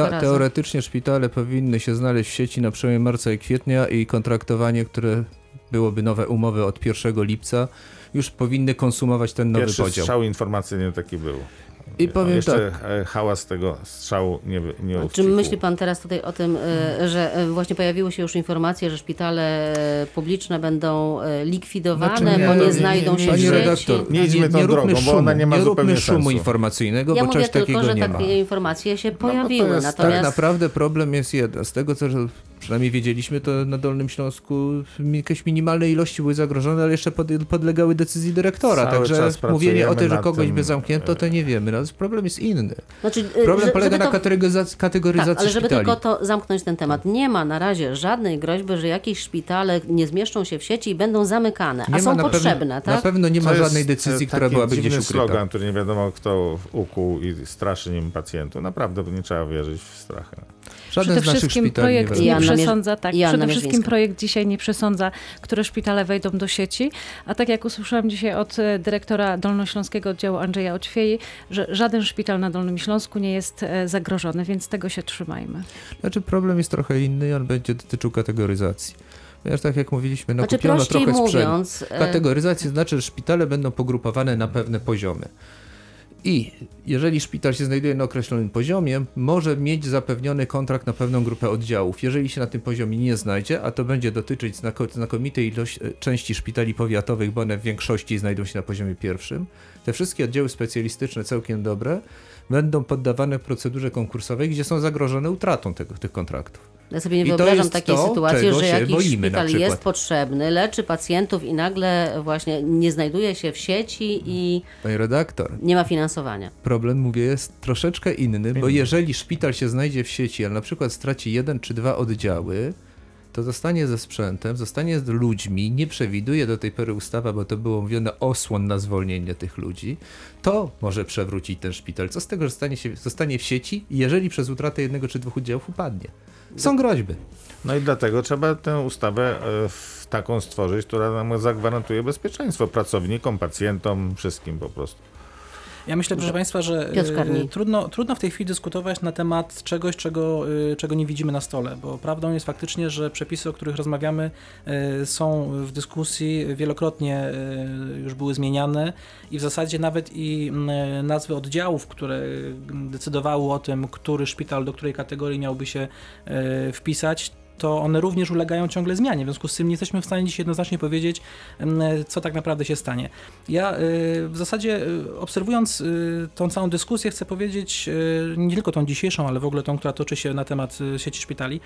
chyba razy. teoretycznie szpitale powinny się znaleźć w sieci na przełomie marca i kwietnia i kontraktowanie, które byłoby nowe umowy od 1 lipca, już powinny konsumować ten nowy Pierwszy podział. strzał informacyjny taki był. I powiem Jeszcze tak. e, hałas tego strzału nie, nie Czy ucichł. myśli pan teraz tutaj o tym, e, że e, właśnie pojawiły się już informacje, że szpitale publiczne będą likwidowane, Znaczy nie, bo nie nie, znajdą nie, się nie, w Panie nie, redaktor, Nie idźmy tą róbmy drogą, bo szumu, ona nie ma róbmy zupełnie szumu sensu. informacyjnego, Ja bo mówię czegoś tylko, takiego że nie ma. takie informacje się bo pojawiły, jest- natomiast Tak naprawdę problem jest jeden. Z tego, co przynajmniej wiedzieliśmy, to na Dolnym Śląsku jakieś minimalne ilości były zagrożone, ale jeszcze pod, podlegały decyzji dyrektora. Cały Także mówienie o tym, że kogoś tym, by zamknięto, to nie wiemy. Natomiast problem jest inny. Znaczy, e, Problem że- polega na to- kategoryzacji, kategoryzacji Tak, ale żeby szpitali. tylko to zamknąć ten temat, nie ma na razie żadnej groźby, że jakieś szpitale nie zmieszczą się w sieci i będą zamykane, a Nie są ma na potrzebne, pewno, tak? Na pewno nie ma To żadnej e, decyzji, która byłaby gdzieś ukryta. slogan, który nie wiadomo kto ukuł i straszy nim pacjentów. Naprawdę nie trzeba wierzyć w strachy. Żaden Przede z naszych wszystkim szpitali projekt nie przesądza, tak, Joanna przede wszystkim Mierzwińska. projekt dzisiaj nie przesądza, które szpitale wejdą do sieci, a tak jak usłyszałam dzisiaj od e, dyrektora Dolnośląskiego Oddziału Andrzeja Oćwiei, że żaden szpital na Dolnym Śląsku nie jest e, zagrożony, więc tego się trzymajmy. Znaczy problem jest trochę inny i on będzie dotyczył kategoryzacji. Ponieważ tak jak mówiliśmy, Znaczy nakupiono prościej trochę sprzętu. mówiąc, e, Kategoryzacja znaczy, że szpitale będą pogrupowane na pewne poziomy. I jeżeli szpital się znajduje na określonym poziomie, może mieć zapewniony kontrakt na pewną grupę oddziałów. Jeżeli się na tym poziomie nie znajdzie, a to będzie dotyczyć znako- znakomitej ilości, części szpitali powiatowych, bo one w większości znajdą się na poziomie pierwszym, te wszystkie oddziały specjalistyczne, całkiem dobre, będą poddawane procedurze konkursowej, gdzie są zagrożone utratą tego, tych kontraktów. Ja sobie nie I to wyobrażam jest takiej to, sytuacji, że jakiś boimy szpital jest potrzebny, leczy pacjentów i nagle właśnie nie znajduje się w sieci i Panie redaktor, nie ma finansowania. problem, mówię, jest troszeczkę inny, bo jeżeli szpital się znajdzie w sieci, ale na przykład straci jeden czy dwa oddziały, to zostanie ze sprzętem, zostanie z ludźmi, nie przewiduje do tej pory ustawa, bo to było mówione osłon na zwolnienie tych ludzi, to może przewrócić ten szpital. Co z tego, że zostanie, się, zostanie w sieci, jeżeli przez utratę jednego czy dwóch oddziałów upadnie? Są groźby. No i dlatego trzeba tę ustawę e, taką stworzyć, która nam zagwarantuje bezpieczeństwo pracownikom, pacjentom, wszystkim po prostu. Ja myślę, proszę Państwa, że y, trudno, trudno w tej chwili dyskutować na temat czegoś, czego, y, czego nie widzimy na stole, bo prawdą jest faktycznie, że przepisy, o których rozmawiamy, y, są w dyskusji, wielokrotnie już były zmieniane i w zasadzie nawet i mm, nazwy oddziałów, które decydowały o tym, który szpital do której kategorii miałby się wpisać, to one również ulegają ciągle zmianie. W związku z tym nie jesteśmy w stanie dziś jednoznacznie powiedzieć, co tak naprawdę się stanie. Ja y, w zasadzie y, obserwując y, tą całą dyskusję chcę powiedzieć, nie tylko tą dzisiejszą, ale w ogóle tą, która toczy się na temat sieci szpitali,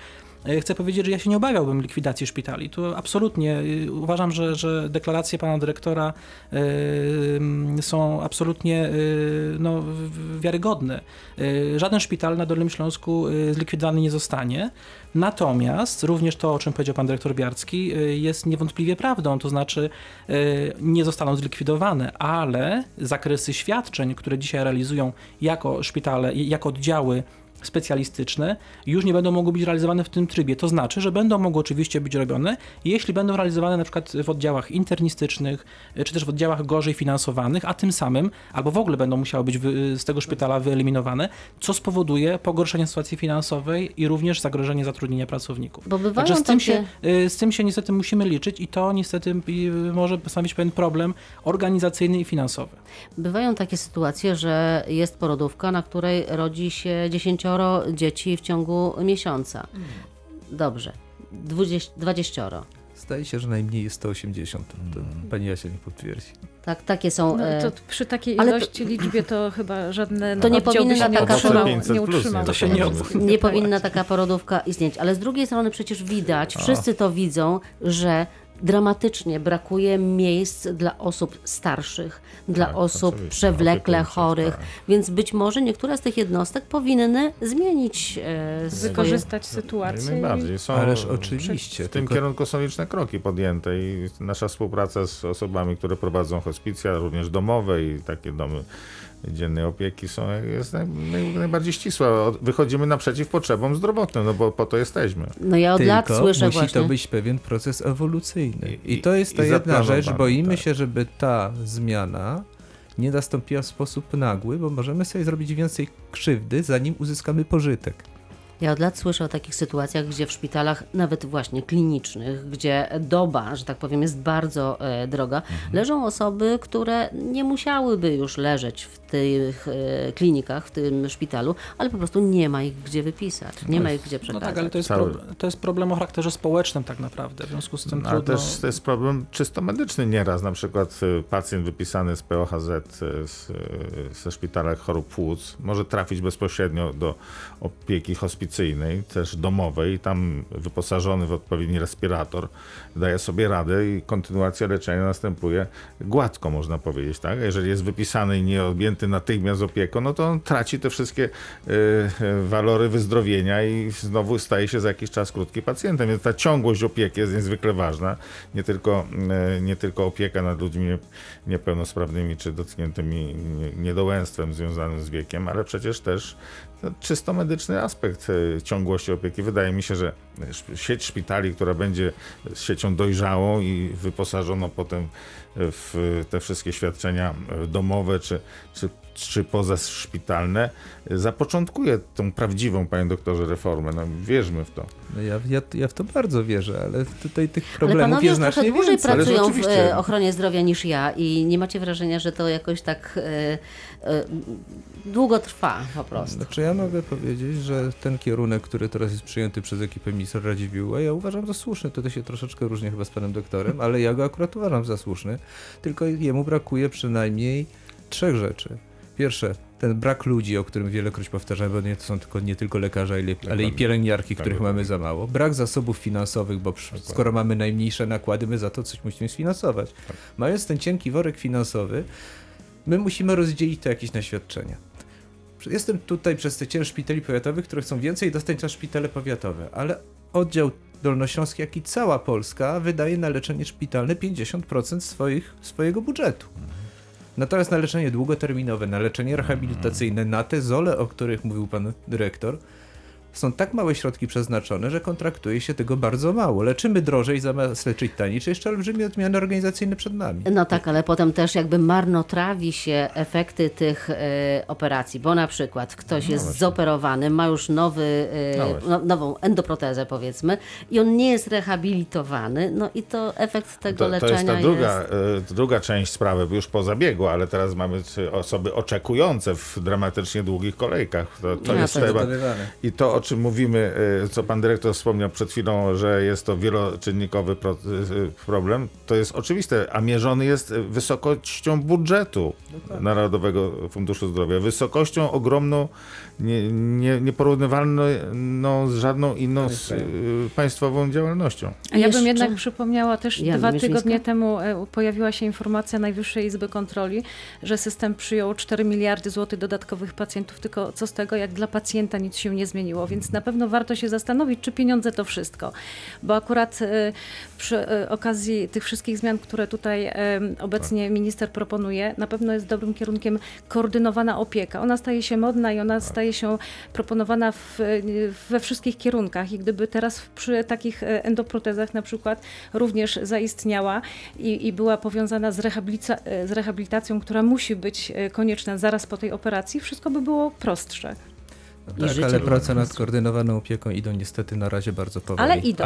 chcę powiedzieć, że ja się nie obawiałbym likwidacji szpitali. Tu absolutnie y, uważam, że, że deklaracje pana dyrektora y, mm, są absolutnie y, no, wiarygodne. Żaden szpital na Dolnym Śląsku zlikwidowany nie zostanie. Natomiast również to, o czym powiedział pan dyrektor Biarcki, y, jest niewątpliwie prawdą, to znaczy nie zostaną zlikwidowane, ale zakresy świadczeń, które dzisiaj realizują jako szpitale, jako oddziały specjalistyczne już nie będą mogły być realizowane w tym trybie. To znaczy, że będą mogły oczywiście być robione, jeśli będą realizowane na przykład w oddziałach internistycznych, y, czy też w oddziałach gorzej finansowanych, a tym samym albo w ogóle będą musiały być wy, z tego szpitala wyeliminowane, co spowoduje pogorszenie sytuacji finansowej i również zagrożenie zatrudnienia pracowników. Bo bywają Także z tym, takie... się, y, z tym się niestety musimy liczyć i to niestety może stanowić pewien problem organizacyjny i finansowy. Bywają takie sytuacje, że jest porodówka, na której rodzi się dziesięcioro dzieci w ciągu miesiąca. Dobrze. Dwudzieś- Dwadzieścioro. Zdaje się, że najmniej jest 180. To pani Jasia nie potwierdzi. Tak, takie są. No, e, to przy takiej ale to- ilości liczbie to chyba żadne To nie powinna taka. 500 Nie utrzymał. To się nie. Nie powinna taka porodówka istnieć, ale z drugiej strony przecież widać, wszyscy to widzą, że dramatycznie brakuje miejsc dla osób starszych, dla Tak, osób oczywiście, przewlekle chorych, tak. więc być może niektóre z tych jednostek powinny zmienić e, swoje... Wykorzystać Jak sytuację. najbardziej. Są, Ależ oczywiście. W tym tylko- kierunku są liczne kroki podjęte i nasza współpraca z osobami, które prowadzą hospicja, również domowe i takie domy dziennej opieki są, jest naj, naj, najbardziej ścisła. Od- Wychodzimy naprzeciw potrzebom zdrowotnym, no bo po to jesteśmy. No ja od lat Tylko słyszę musi właśnie... to być pewien proces ewolucyjny. I- I, to jest ta jedna rzecz. zaplanowany, Boimy tak. się, żeby ta zmiana nie nastąpiła w sposób nagły, bo możemy sobie zrobić więcej krzywdy, zanim uzyskamy pożytek. Ja od lat słyszę o takich sytuacjach, gdzie w szpitalach, nawet właśnie klinicznych, gdzie doba, że tak powiem, jest bardzo e, droga, leżą osoby, które nie musiałyby już leżeć w tych e, klinikach, w tym szpitalu, ale po prostu nie ma ich gdzie wypisać, nie ma ich gdzie No przekazać. tak, ale to jest, Cały- pro, to jest problem o charakterze społecznym tak naprawdę, w związku z tym No, ale trudno... też to jest problem czysto medyczny nieraz. Na przykład y, pacjent wypisany z POHZ y, z, y, ze szpitala chorób płuc może trafić bezpośrednio do opieki hospicyjnej, też domowej, tam wyposażony w odpowiedni respirator, daje sobie radę i kontynuacja leczenia następuje gładko, można powiedzieć. Tak? Jeżeli jest wypisany i nie objęty natychmiast opieką, no to on traci te wszystkie y, y, walory wyzdrowienia i znowu staje się za jakiś czas krótki pacjentem. Więc ta ciągłość opieki jest niezwykle ważna. Nie tylko, y, nie tylko opieka nad ludźmi nie- niepełnosprawnymi czy dotkniętymi nie- niedołęstwem związanym z wiekiem, ale przecież też czysto medyczny aspekt y, ciągłości opieki. Wydaje mi się, że szp- sieć szpitali, która będzie siecią dojrzałą i wyposażoną potem w te wszystkie świadczenia domowe czy, czy, czy pozaszpitalne, zapoczątkuje tą prawdziwą, panie doktorze, reformę. No, wierzmy w to. No ja, ja, ja w to bardzo wierzę, ale tutaj tych Ale problemów panowie jest już trochę znacznie dłużej więcej. Ale pracują w e, ochronie zdrowia niż ja i nie macie wrażenia, że to jakoś tak e, e, długo trwa po prostu. Znaczy ja mogę powiedzieć, że ten kierunek, który teraz jest przyjęty przez ekipę ministra Radziwiłła, ja uważam za słuszny. To, to się troszeczkę różni chyba z panem doktorem, ale ja go akurat uważam za słuszny. Tylko jemu brakuje przynajmniej trzech rzeczy. Pierwsze, ten brak ludzi, o którym wielekroć powtarzamy, bo nie to są tylko, nie tylko lekarze, ale, ale i pielęgniarki, Tak, których dokładnie. mamy za mało. Brak zasobów finansowych, bo przy- skoro mamy najmniejsze nakłady, my za to coś musimy sfinansować. Mając ten cienki worek finansowy, my musimy rozdzielić to jakieś na świadczenia. Jestem tutaj przedstawicielem szpitali powiatowych, które chcą więcej dostać na szpitale powiatowe, ale oddział dolnośląski, jak i cała Polska wydaje na leczenie szpitalne 50% swoich, swojego budżetu. Natomiast na leczenie długoterminowe, na leczenie rehabilitacyjne, na te zole, o których mówił pan dyrektor, są tak małe środki przeznaczone, że kontraktuje się tego bardzo mało. Leczymy drożej zamiast leczyć taniej, czy jeszcze olbrzymie odmiany organizacyjne przed nami. No tak, ale potem też jakby marnotrawi się efekty tych e, operacji, bo na przykład ktoś jest zoperowany, ma już nowy, e, No właśnie. no, nową endoprotezę powiedzmy i on nie jest rehabilitowany, no i to efekt tego To, to leczenia jest ta druga, y, druga część sprawy, już po zabiegu, ale teraz mamy y, osoby oczekujące w dramatycznie długich kolejkach. To, to Ja jest to zgadywane. I to, o czym mówimy, y, co pan dyrektor wspomniał przed chwilą, że jest to wieloczynnikowy y, problem, to jest oczywiste, a mierzony jest wysokością budżetu Narodowego Funduszu Zdrowia. Wysokością ogromną, nie, nie, nieporównywalną z żadną inną s- y, państwową działalnością. A ja bym Jeszcze- jednak przypomniała też, dwa tygodnie temu e, pojawiła się informacja Najwyższej Izby Kontroli, że system przyjął 4 miliardy złotych dodatkowych pacjentów, tylko co z tego, jak dla pacjenta nic się nie zmieniło, więc na pewno warto się zastanowić, czy pieniądze to wszystko, bo akurat e, przy e, okazji tych wszystkich zmian, które tutaj obecnie minister proponuje, na pewno jest dobrym kierunkiem koordynowana opieka. Ona staje się modna i ona staje się proponowana w, we wszystkich kierunkach i gdyby teraz przy takich endoprotezach na przykład również zaistniała i, i była powiązana z, z rehabilitacją, która musi być konieczna zaraz po tej operacji, wszystko by było prostsze. Tak, ale prace nad skoordynowaną opieką idą niestety na razie bardzo powoli. Ale idą.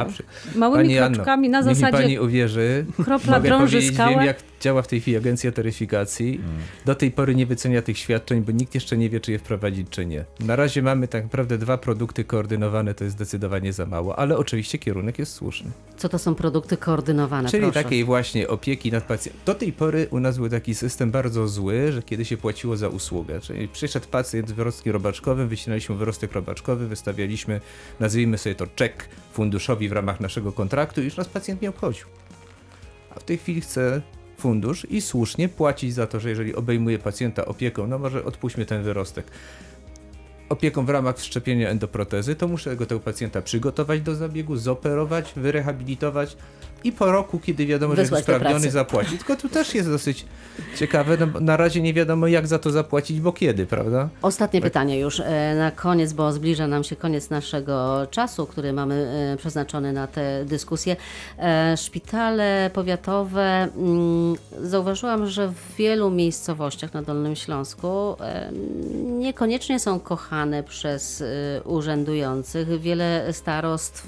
Małymi Pani Anno, kroczkami na niech mi zasadzie pani uwierzy, kropla drąży skałę. wiem jak działa w tej chwili agencja taryfikacji. Do tej pory nie wycenia tych świadczeń, bo nikt jeszcze nie wie, czy je wprowadzić, czy nie. Na razie mamy tak naprawdę dwa produkty koordynowane, to jest zdecydowanie za mało, ale oczywiście kierunek jest słuszny. Co to są produkty koordynowane? Czyli proszę. takiej właśnie opieki nad pacjentem. Do tej pory u nas był taki system bardzo zły, że kiedy się płaciło za usługę, czyli przyszedł pacjent z wyrostkiem robaczkowym, wycinaliśmy wyrostek robaczkowy, wystawialiśmy, nazwijmy sobie to czek funduszowi w ramach naszego kontraktu i już nas pacjent nie obchodził. A w tej chwili chce fundusz i słusznie płacić za to, że jeżeli obejmuje pacjenta opieką, no może odpuśćmy ten wyrostek, opieką w ramach wszczepienia endoprotezy, to muszę go tego pacjenta przygotować do zabiegu, zoperować, wyrehabilitować i po roku, kiedy wiadomo, że jest pracy. zapłacić. Tylko tu też jest dosyć ciekawe, no, na razie nie wiadomo jak za to zapłacić, bo kiedy, prawda? Ostatnie Tak. pytanie już e, na koniec, bo zbliża nam się koniec naszego czasu, który mamy e, przeznaczony na tę dyskusję. E, Szpitale powiatowe, mm, zauważyłam, że w wielu miejscowościach na Dolnym Śląsku niekoniecznie są kochane przez urzędujących. Wiele starostw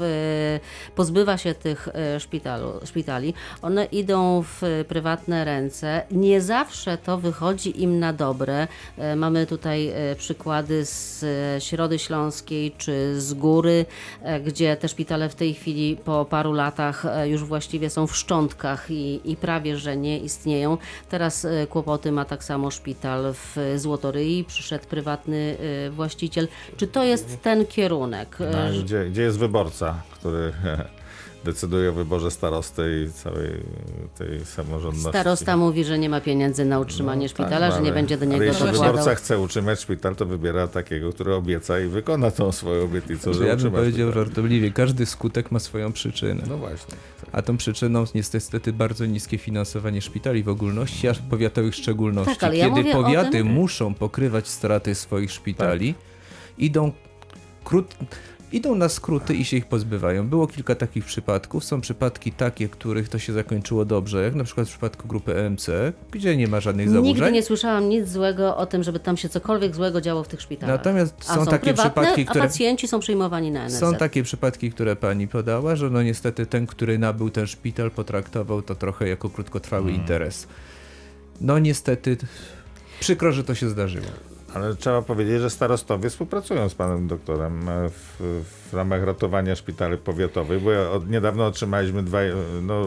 pozbywa się tych szpitalu, szpitali. One idą w prywatne ręce. Nie zawsze to wychodzi im na dobre. E, Mamy tutaj e, przykłady z e, Środy Śląskiej czy z Góry, gdzie te szpitale w tej chwili po paru latach już właściwie są w szczątkach i, i prawie, że nie istnieją. Teraz kłopoty ma tak samo szpital w Złotoryi. Przyszedł prywatny właściciel. Czy to jest ten kierunek? No, gdzie, gdzie jest wyborca, który decyduje o wyborze starosty i całej tej samorządności? Starosta mówi, że nie ma pieniędzy na utrzymanie szpitala, Tak, że nie ale- będzie do ale niego jeśli dokładał. wyborca chce utrzymać szpital, to wybiera takiego, który obieca i wykona tą swoją obietnicę, że ja bym powiedział szpital. żartobliwie, każdy skutek ma swoją przyczynę. No właśnie. A tą przyczyną jest niestety bardzo niskie finansowanie szpitali w ogólności, a powiatowych w szczególności. Tak, ale ja Kiedy powiaty tym- muszą pokrywać straty swoich szpitali, idą, krót, idą na skróty i się ich pozbywają. Było kilka takich przypadków. Są przypadki takie, których to się zakończyło dobrze, jak na przykład w przypadku grupy EMC, gdzie nie ma żadnych zaburzeń. Nigdy nie słyszałam nic złego o tym, żeby tam się cokolwiek złego działo w tych szpitalach. Natomiast A są, takie prywatne, przypadki, które... A pacjenci są przyjmowani na NFZ. Są takie przypadki, które pani podała, że no niestety ten, który nabył ten szpital, potraktował to trochę jako krótkotrwały Hmm. interes. No niestety, przykro, że to się zdarzyło. Ale trzeba powiedzieć, że starostowie współpracują z panem doktorem e, w, w ramach ratowania szpitali powiatowych, bo od niedawno otrzymaliśmy dwa e, no,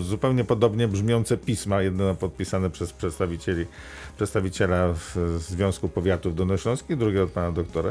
zupełnie podobnie brzmiące pisma, jedno podpisane przez przedstawicieli, przedstawiciela Związku Powiatów Dolnośląskich, drugie od pana doktora.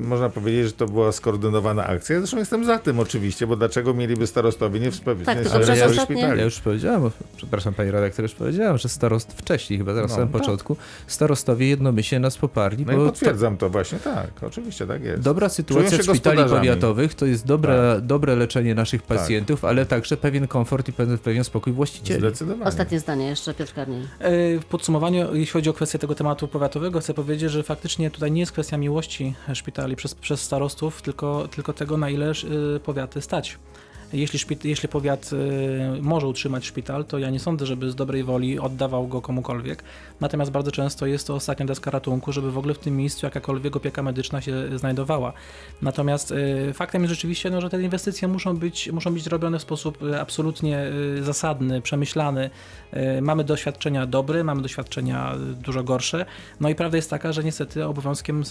Można powiedzieć, że to była skoordynowana akcja. Zresztą jestem za tym oczywiście, bo dlaczego mieliby starostowie nie wspomnieć Tak, tylko przez ja ostatnie... Ja już powiedziałem, przepraszam pani redaktor, już powiedziałem, że starost wcześniej, chyba zaraz No, na samym tak. początku, starostowie jednomyślnie nas poparli. No i potwierdzam to właśnie, tak, oczywiście tak jest. Dobra sytuacja szpitali. Tak. powiatowych to jest dobre, dobre leczenie naszych pacjentów, ale także pewien komfort i pewien, pewien spokój właścicieli. Zdecydowanie. Ostatnie zdanie jeszcze, Piotr Karniej. E, W podsumowaniu, jeśli chodzi o kwestię tego tematu powiatowego, chcę powiedzieć, że faktycznie tutaj nie jest kwestia miłości przez, przez starostów, tylko, tylko tego, na ile y, powiaty stać. Jeśli, szpit, jeśli powiat y, może utrzymać szpital, to ja nie sądzę, żeby z dobrej woli oddawał go komukolwiek. Natomiast bardzo często jest to ostatnia deska ratunku, żeby w ogóle w tym miejscu jakakolwiek opieka medyczna się znajdowała. Natomiast y, faktem jest rzeczywiście, no, że te inwestycje muszą być, muszą być robione w sposób y, absolutnie zasadny, przemyślany. Mamy doświadczenia dobre, mamy doświadczenia dużo gorsze. No i prawda jest taka, że niestety obowiązkiem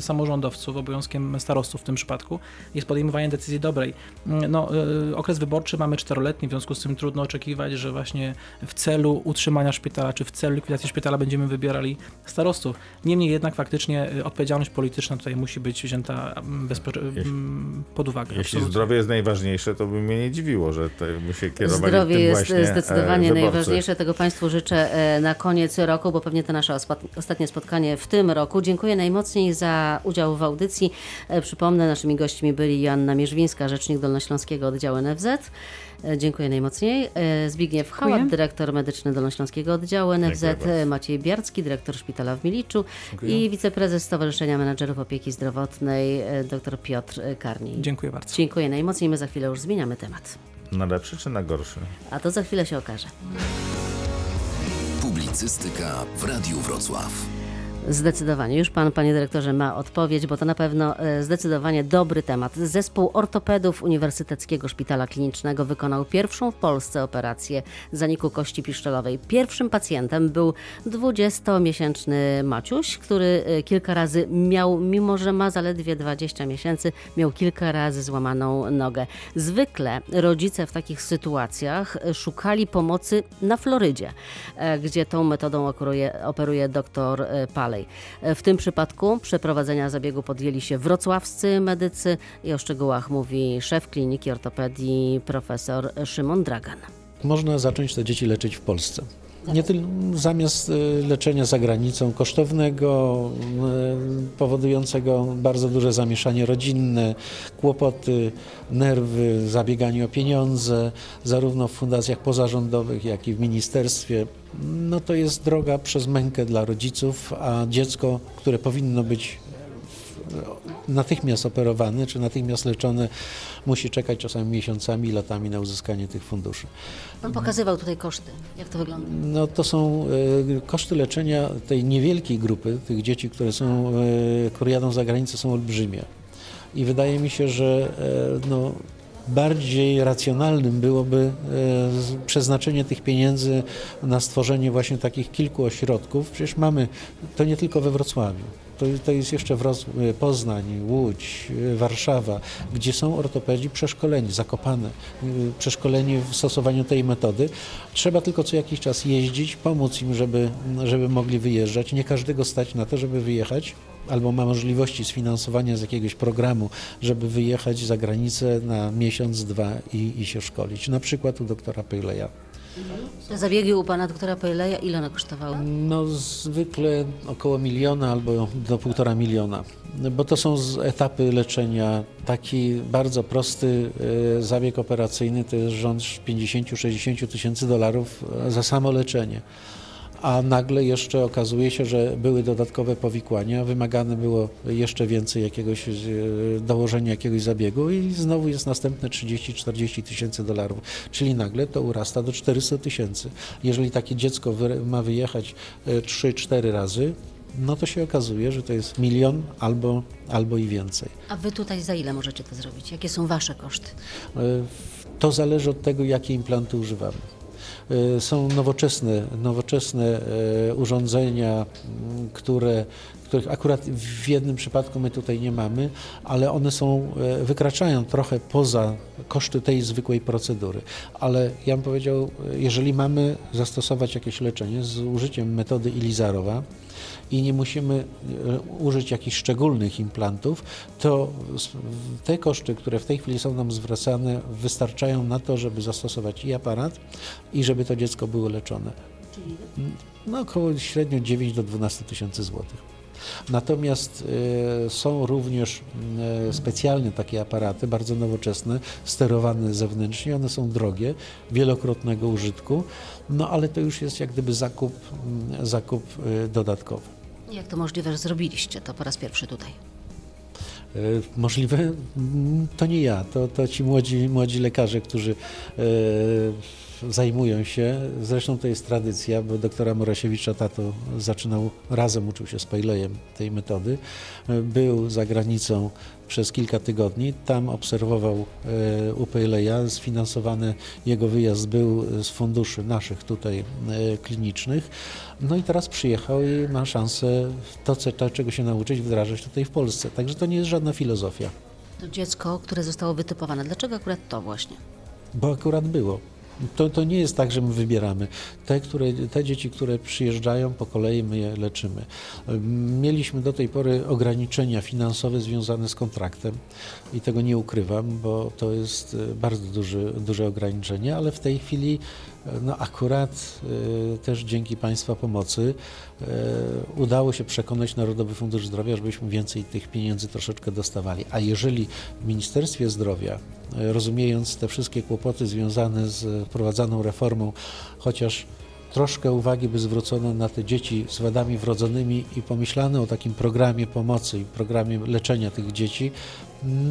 samorządowców, obowiązkiem starostów w tym przypadku jest podejmowanie decyzji dobrej. Mm, No, okres wyborczy mamy czteroletni, w związku z tym trudno oczekiwać, że właśnie w celu utrzymania szpitala, czy w celu likwidacji szpitala będziemy wybierali starostów. Niemniej jednak faktycznie y, odpowiedzialność polityczna tutaj musi być wzięta mm, mm, pod uwagę. Jeśli absolutnie. zdrowie jest najważniejsze, to by mnie nie dziwiło, że by się kierowali Zdrowie tym jest właśnie, zdecydowanie e, wyborcy. najważniejsze. Tego Państwu życzę e, na koniec roku, bo pewnie to nasze ostatnie spotkanie w tym roku. Dziękuję najmocniej za udział w audycji. E, Przypomnę, naszymi gośćmi byli Joanna Mierzwińska, rzecznik Dolnośląskiego Oddziału NFZ. E, Dziękuję najmocniej. E, Zbigniew Dziękuję. Hałat, dyrektor medyczny Dolnośląskiego Oddziału NFZ. Dziękuję. E, Maciej Biarcki, dyrektor szpitala w Miliczu i wiceprezes Stowarzyszenia Menadżerów Opieki Zdrowotnej, dr Piotr Karniej. Dziękuję bardzo. Dziękuję najmocniej. My za chwilę już zmieniamy temat. Na lepszy czy na gorszy? A to za chwilę się okaże. Publicystyka w Radiu Wrocław. Zdecydowanie. Już pan, panie dyrektorze, ma odpowiedź, bo to na pewno e, zdecydowanie dobry temat. Zespół ortopedów Uniwersyteckiego Szpitala Klinicznego wykonał pierwszą w Polsce operację zaniku kości piszczelowej. Pierwszym pacjentem był 20-miesięczny Maciuś, który e, kilka razy miał, mimo że ma zaledwie 20 miesięcy, miał kilka razy złamaną nogę. Zwykle rodzice w takich sytuacjach e, szukali pomocy na Florydzie, gdzie tą metodą operuje, operuje dr e, Palej. E, W tym przypadku przeprowadzenia zabiegu podjęli się wrocławscy medycy i o szczegółach mówi szef kliniki ortopedii profesor Szymon Dragan. Można zacząć te dzieci leczyć w Polsce. Nie tylko zamiast y, leczenia za granicą kosztownego, y, powodującego bardzo duże zamieszanie rodzinne, kłopoty, nerwy, zabieganie o pieniądze, zarówno w fundacjach pozarządowych, jak i w ministerstwie. No to jest droga przez mękę dla rodziców, a dziecko, które powinno być natychmiast operowane czy natychmiast leczone, musi czekać czasami miesiącami, latami na uzyskanie tych funduszy. Pan pokazywał tutaj koszty. Jak to wygląda? No to są e, koszty leczenia tej niewielkiej grupy, tych dzieci, które są, e, które jadą za granicę, są olbrzymie. I wydaje mi się, że e, no, bardziej racjonalnym byłoby przeznaczenie tych pieniędzy na stworzenie właśnie takich kilku ośrodków. Przecież mamy, to nie tylko we Wrocławiu. To, to jest jeszcze e, Poznań, Łódź, Warszawa, gdzie są ortopedzi przeszkoleni, zakopane, e, przeszkoleni w stosowaniu tej metody. Trzeba tylko co jakiś czas jeździć, pomóc im, żeby, żeby mogli wyjeżdżać. Nie każdego stać na to, żeby wyjechać, albo ma możliwości sfinansowania z jakiegoś programu, żeby wyjechać za granicę na miesiąc, dwa i, i się szkolić. Na przykład u doktora Pejleja. Te zabiegi u pana doktora Pejleja, ile one kosztowały? No zwykle około miliona albo do półtora miliona, bo to są etapy leczenia. Taki bardzo prosty e, zabieg operacyjny to jest rząd 50-60 tysięcy dolarów e, za samo leczenie. A nagle jeszcze okazuje się, że były dodatkowe powikłania, wymagane było jeszcze więcej jakiegoś e, dołożenia jakiegoś zabiegu i znowu jest następne 30-40 tysięcy dolarów, czyli nagle to urasta do 400 tysięcy. Jeżeli takie dziecko ma wyjechać e, 3-4 razy, no to się okazuje, że to jest milion albo, albo i więcej. A wy tutaj za ile możecie to zrobić? Jakie są wasze koszty? E, To zależy od tego, jakie implanty używamy. E, Są nowoczesne, nowoczesne e, urządzenia, które, których akurat w jednym przypadku my tutaj nie mamy, ale one są, e, wykraczają trochę poza koszty tej zwykłej procedury. Ale ja bym powiedział, jeżeli mamy zastosować jakieś leczenie z użyciem metody Ilizarowa, i nie musimy e, użyć jakichś szczególnych implantów, to te koszty, które w tej chwili są nam zwracane, wystarczają na to, żeby zastosować i aparat, i żeby to dziecko było leczone. No około średnio 9 do 12 tysięcy złotych. Natomiast e, są również e, specjalne takie aparaty, bardzo nowoczesne, sterowane zewnętrznie. One są drogie, wielokrotnego użytku, no ale to już jest jak gdyby zakup, mm, zakup e, dodatkowy. Jak to możliwe, że zrobiliście to po raz pierwszy tutaj? Możliwe? Mm, To nie ja, to, to ci młodzi, młodzi lekarze, którzy zajmują się. Zresztą to jest tradycja, bo doktora Morasiewicza tato zaczynał razem, uczył się z Pejlejem tej metody. Był za granicą przez kilka tygodni, tam obserwował e, u Pejleja, sfinansowany jego wyjazd był z funduszy naszych tutaj e, klinicznych. No i teraz przyjechał i ma szansę to, co, to, czego się nauczyć, wdrażać tutaj w Polsce. Także to nie jest żadna filozofia, To dziecko, które zostało wytypowane. Dlaczego akurat to właśnie? bo akurat było. To, to nie jest tak, że my wybieramy. Te, które, te dzieci, które przyjeżdżają, po kolei my je leczymy. Mieliśmy do tej pory ograniczenia finansowe związane z kontraktem i tego nie ukrywam, bo to jest e, bardzo duży, duże ograniczenie, ale w tej chwili e, no akurat e, też dzięki Państwa pomocy udało się przekonać Narodowy Fundusz Zdrowia, żebyśmy więcej tych pieniędzy troszeczkę dostawali. A jeżeli w Ministerstwie Zdrowia, rozumiejąc te wszystkie kłopoty związane z wprowadzaną reformą, chociaż troszkę uwagi by zwrócono na te dzieci z wadami wrodzonymi i pomyślano o takim programie pomocy i programie leczenia tych dzieci,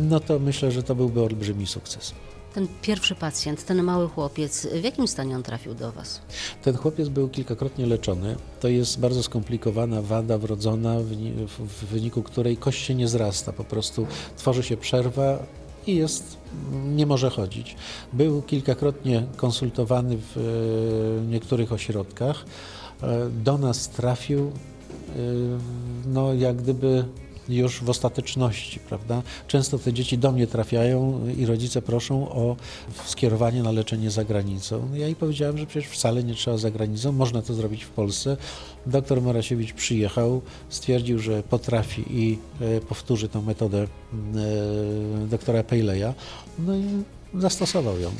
no to myślę, że to byłby olbrzymi sukces. Ten pierwszy pacjent, ten mały chłopiec, w jakim stanie on trafił do Was? Ten chłopiec był kilkakrotnie leczony. To jest bardzo skomplikowana wada wrodzona, w, wyni- w- w wyniku której kość się nie zrasta. Po prostu tworzy się przerwa i jest, nie może chodzić. Był kilkakrotnie konsultowany w e, niektórych ośrodkach. E, Do nas trafił, e, no jak gdyby już w ostateczności, prawda? Często te dzieci do mnie trafiają i rodzice proszą o skierowanie na leczenie za granicą. Ja jej powiedziałem, że przecież wcale nie trzeba za granicą, można to zrobić w Polsce. Doktor Morasiewicz przyjechał, stwierdził, że potrafi i e, powtórzy tę metodę e, doktora Pejleja, no i zastosował ją.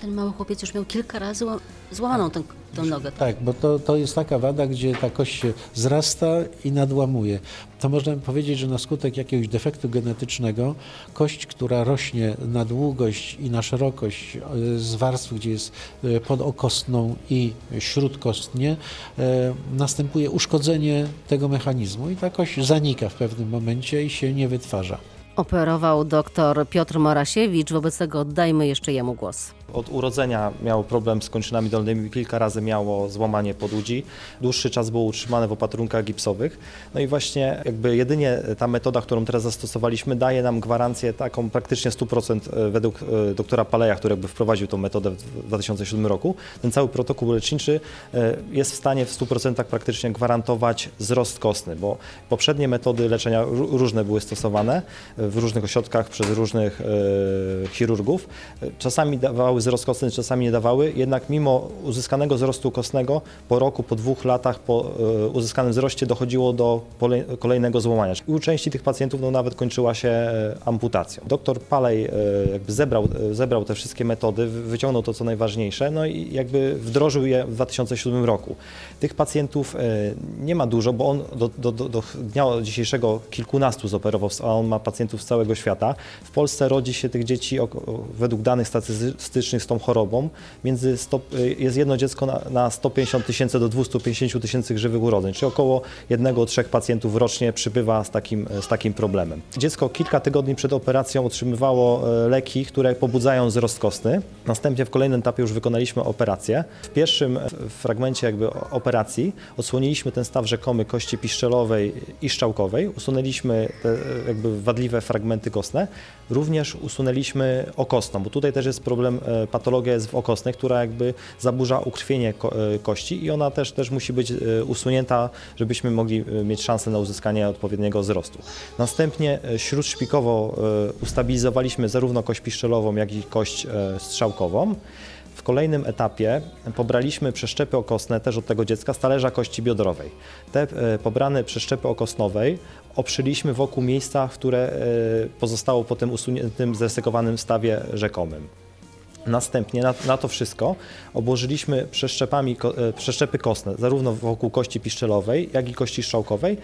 Ten mały chłopiec już miał kilka razy ła- złamaną tę, tę nogę. Tak, bo to, to jest taka wada, gdzie ta kość się zrasta i nadłamuje. To można powiedzieć, że na skutek jakiegoś defektu genetycznego kość, która rośnie na długość i na szerokość e, z warstw, gdzie jest e, podokostną i śródkostnie, e, następuje uszkodzenie tego mechanizmu i ta kość zanika w pewnym momencie i się nie wytwarza. Operował dr Piotr Morasiewicz, wobec tego oddajmy jeszcze jemu głos. Od urodzenia miało problem z kończynami dolnymi, kilka razy miało złamanie podłudzi. Dłuższy czas było utrzymane w opatrunkach gipsowych. No i właśnie jakby jedynie ta metoda, którą teraz zastosowaliśmy, daje nam gwarancję taką praktycznie 100% według e, doktora Paleja, który jakby wprowadził tą metodę w 2007 roku. Ten cały protokół leczniczy e, jest w stanie w 100% praktycznie gwarantować wzrost kostny, bo poprzednie metody leczenia ró- różne były stosowane w różnych ośrodkach przez różnych e, chirurgów. E, Czasami dawały wzrost kostny, czasami nie dawały, jednak mimo uzyskanego wzrostu kostnego po roku, po dwóch latach po e, uzyskanym wzroście dochodziło do kolejnego złamania. U części tych pacjentów no, nawet kończyła się e, amputacją. Doktor Palej e, jakby zebrał, zebrał te wszystkie metody, wy- wyciągnął to co najważniejsze, no i jakby wdrożył je w 2007 roku. Tych pacjentów e, nie ma dużo, bo on do, do, do, dnia dzisiejszego kilkunastu zoperował, a on ma pacjentów z całego świata. W Polsce rodzi się tych dzieci według danych statystycznych z tą chorobą między sto, jest jedno dziecko na, na 150 tysięcy do 250 tysięcy żywych urodzeń, czyli około jednego, trzech pacjentów rocznie przybywa z takim, z takim problemem. Dziecko kilka tygodni przed operacją otrzymywało e, leki, które pobudzają wzrost kostny. Następnie w kolejnym etapie już wykonaliśmy operację. W pierwszym e, fragmencie jakby o- operacji odsłoniliśmy ten staw rzekomy kości piszczelowej i szczałkowej, usunęliśmy te e, jakby wadliwe fragmenty kostne, również usunęliśmy okostną, bo tutaj też jest problem, e, patologia jest w okostnej, która jakby zaburza ukrwienie e, kości i ona też, też musi być usunięta, żebyśmy mogli mieć szansę na uzyskanie odpowiedniego wzrostu. Następnie śródszpikowo ustabilizowaliśmy zarówno kość piszczelową, jak i kość strzałkową. Kolejnym etapie pobraliśmy przeszczepy okostne też od tego dziecka z talerza kości biodrowej. Te e, pobrane przeszczepy okostnowej oprzyliśmy wokół miejsca, które e, pozostało po tym usuniętym, zresekowanym stawie rzekomym. Następnie na, na to wszystko obłożyliśmy przeszczepami, e, przeszczepy kostne, zarówno wokół kości piszczelowej, jak i kości strzałkowej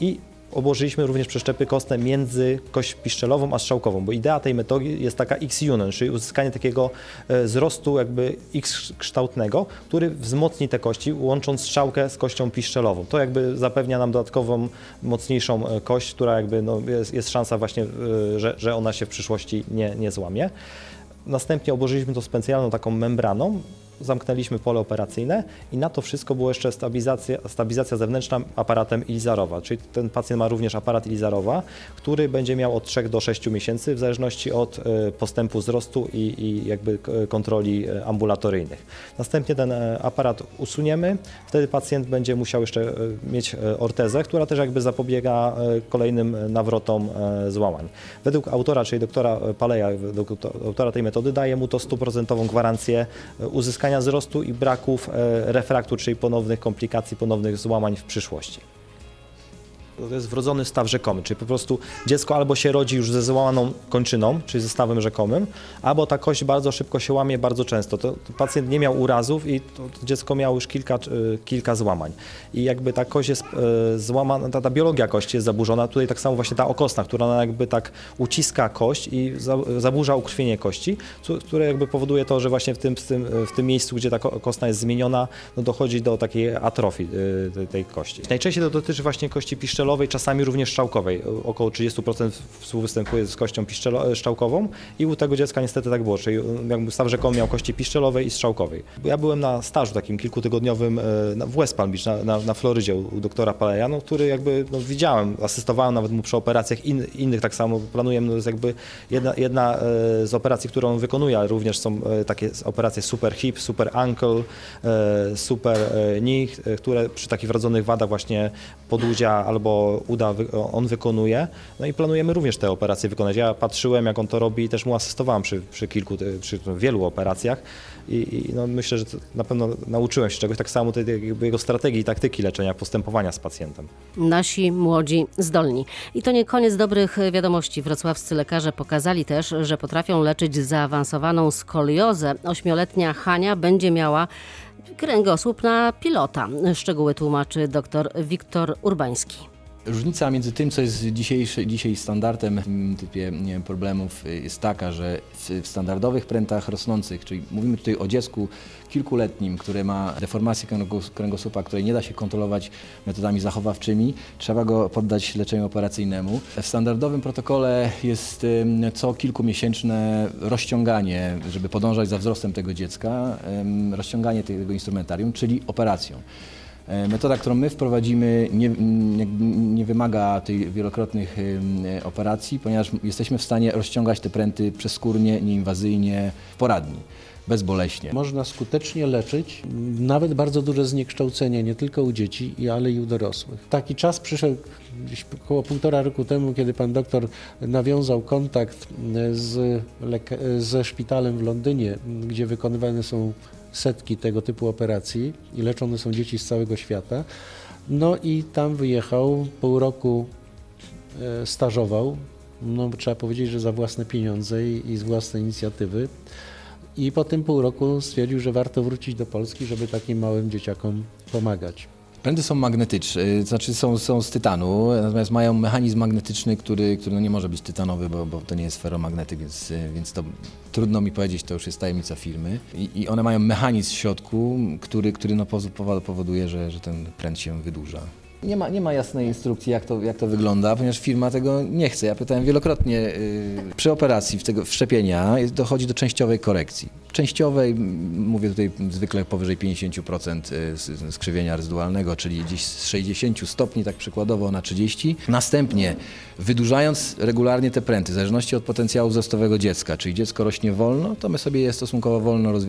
i obłożyliśmy również przeszczepy kostne między kość piszczelową a strzałkową, bo idea tej metody jest taka X-unit, czyli uzyskanie takiego e, wzrostu jakby X-kształtnego, który wzmocni te kości, łącząc strzałkę z kością piszczelową. To jakby zapewnia nam dodatkową, mocniejszą e, kość, która jakby no, jest, jest szansa właśnie, e, że, że ona się w przyszłości nie, nie złamie. Następnie obłożyliśmy to specjalną taką membraną, zamknęliśmy pole operacyjne i na to wszystko była jeszcze stabilizacja, stabilizacja zewnętrzna aparatem Ilizarowa, czyli ten pacjent ma również aparat Ilizarowa, który będzie miał od 3 do 6 miesięcy w zależności od e, postępu wzrostu i, i jakby k- kontroli e, ambulatoryjnych. Następnie ten e, aparat usuniemy, wtedy pacjent będzie musiał jeszcze e, mieć e, ortezę, która też jakby zapobiega e, kolejnym e, nawrotom e, złamań. Według autora, czyli doktora Paleja, według autora tej metody, daje mu to stuprocentową gwarancję e, uzyskania wzrostu i braków e, refraktu, czyli ponownych komplikacji, ponownych złamań w przyszłości. To jest wrodzony staw rzekomy, czyli po prostu dziecko albo się rodzi już ze złamaną kończyną, czyli ze stawem rzekomym, albo ta kość bardzo szybko się łamie, bardzo często. To, to pacjent nie miał urazów i to, to dziecko miało już kilka, y, kilka złamań. I jakby ta kość jest y, złamana, ta, ta biologia kości jest zaburzona. Tutaj tak samo właśnie ta okostna, która jakby tak uciska kość i za, zaburza ukrwienie kości, co- które jakby powoduje to, że właśnie w tym, w tym, w tym miejscu, gdzie ta ko- kostna jest zmieniona, no dochodzi do takiej atrofii y, tej, tej kości. Najczęściej to dotyczy właśnie kości piszczelowej, czasami również szczałkowej. Około 30% współwystępuje z kością szczałkową i u tego dziecka niestety tak było, czyli jakby staw rzekomy miał kości piszczelowej i strzałkowej. Ja byłem na stażu takim kilkutygodniowym e, w West Palm Beach, na, na, na Florydzie u, doktora Paleja, no, który jakby no, widziałem, asystowałem nawet mu przy operacjach in, innych tak samo planujemy, no, jest jakby jedna, jedna e, z operacji, którą on wykonuje, ale również są e, takie operacje super hip, super ankle, e, super e, knee, e, które przy takich wrodzonych wadach właśnie podłudzia albo uda on wykonuje. No i planujemy również te operacje wykonać. Ja patrzyłem, jak on to robi i też mu asystowałem przy, przy kilku, e, przy wielu operacjach i, i no myślę, że na pewno nauczyłem się czegoś, tak samo tej, jego strategii i taktyki leczenia, postępowania z pacjentem. Nasi młodzi zdolni. I to nie koniec dobrych wiadomości. Wrocławscy lekarze pokazali też, że potrafią leczyć zaawansowaną skoliozę. Ośmioletnia Hania będzie miała kręgosłup na pilota. Szczegóły tłumaczy dr Wiktor Urbański. Różnica między tym, co jest dzisiejszy, dzisiaj standardem w tym typie problemów y, jest taka, że w, standardowych prętach rosnących, czyli mówimy tutaj o dziecku kilkuletnim, które ma deformację kręgos- kręgosłupa, której nie da się kontrolować metodami zachowawczymi, trzeba go poddać leczeniu operacyjnemu. W standardowym protokole jest co kilkumiesięczne rozciąganie, żeby podążać za wzrostem tego dziecka, rozciąganie tego instrumentarium, czyli operacją. E, Metoda, którą my wprowadzimy, nie, jakby nie wymaga tych wielokrotnych operacji, ponieważ jesteśmy w stanie rozciągać te pręty przeskórnie, nieinwazyjnie, w poradni, bezboleśnie. Można skutecznie leczyć nawet bardzo duże zniekształcenia, nie tylko u dzieci, ale i u dorosłych. Taki czas przyszedł gdzieś około półtora roku temu, kiedy pan doktor nawiązał kontakt z leka- ze szpitalem w Londynie, gdzie wykonywane są setki tego typu operacji i leczone są dzieci z całego świata. No i tam wyjechał, pół roku e, stażował, no trzeba powiedzieć, że za własne pieniądze i, z własnej inicjatywy. I po tym pół roku stwierdził, że warto wrócić do Polski, żeby takim małym dzieciakom pomagać. Pręty są magnetyczne, y, znaczy są, są z tytanu, natomiast mają mechanizm magnetyczny, który, który no nie może być tytanowy, bo, bo to nie jest ferromagnetyk, więc, y, więc to trudno mi powiedzieć, to już jest tajemnica firmy. I, i one mają mechanizm w środku, który, który no powoduje, że, że ten pręt się wydłuża. Nie ma, nie ma jasnej instrukcji, jak to, jak to wygląda, ponieważ firma tego nie chce. Ja pytałem wielokrotnie y, przy operacji w tego wszczepienia dochodzi do częściowej korekcji. Częściowej, mówię tutaj zwykle powyżej 50% s- s- skrzywienia rezydualnego, czyli gdzieś z 60 stopni, tak przykładowo na 30. Następnie wydłużając regularnie te pręty, w zależności od potencjału wzrostowego dziecka, czyli dziecko rośnie wolno, to my sobie je stosunkowo wolno e,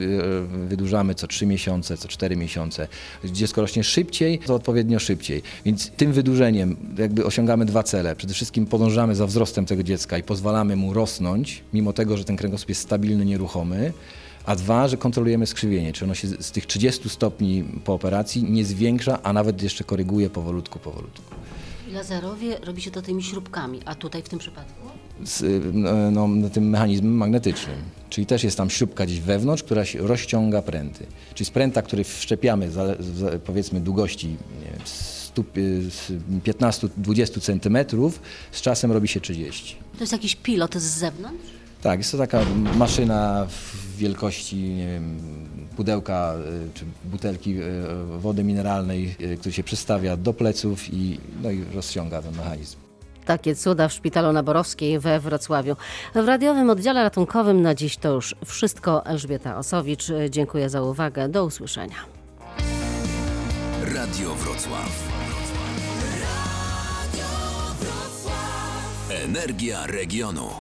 wydłużamy co 3 miesiące, co 4 miesiące. Dziecko rośnie szybciej, to odpowiednio szybciej. Więc tym wydłużeniem jakby osiągamy dwa cele. Przede wszystkim podążamy za wzrostem tego dziecka i pozwalamy mu rosnąć, mimo tego, że ten kręgosłup jest stabilny, nieruchomy. A dwa, że kontrolujemy skrzywienie, czy ono się z tych 30 stopni po operacji nie zwiększa, a nawet jeszcze koryguje powolutku, powolutku. Laserowie robi się to tymi śrubkami, a tutaj w tym przypadku? z y, no, no, tym mechanizmem magnetycznym. Czyli też jest tam śrubka gdzieś wewnątrz, która się rozciąga pręty. Czyli z pręta, który wszczepiamy zale- z- powiedzmy długości wiem, 100, y, 15-20 centymetrów, z czasem robi się 30. To jest jakiś pilot z zewnątrz? Tak, jest to taka maszyna w wielkości nie wiem, pudełka y, czy butelki y, wody mineralnej, y, który się przystawia do pleców i, no i rozciąga ten mechanizm. Takie cuda w Szpitalu Naborowskiej we Wrocławiu. W radiowym oddziale ratunkowym na dziś to już wszystko. Elżbieta Osowicz, dziękuję za uwagę. Do usłyszenia. Radio Wrocław. Energia regionu.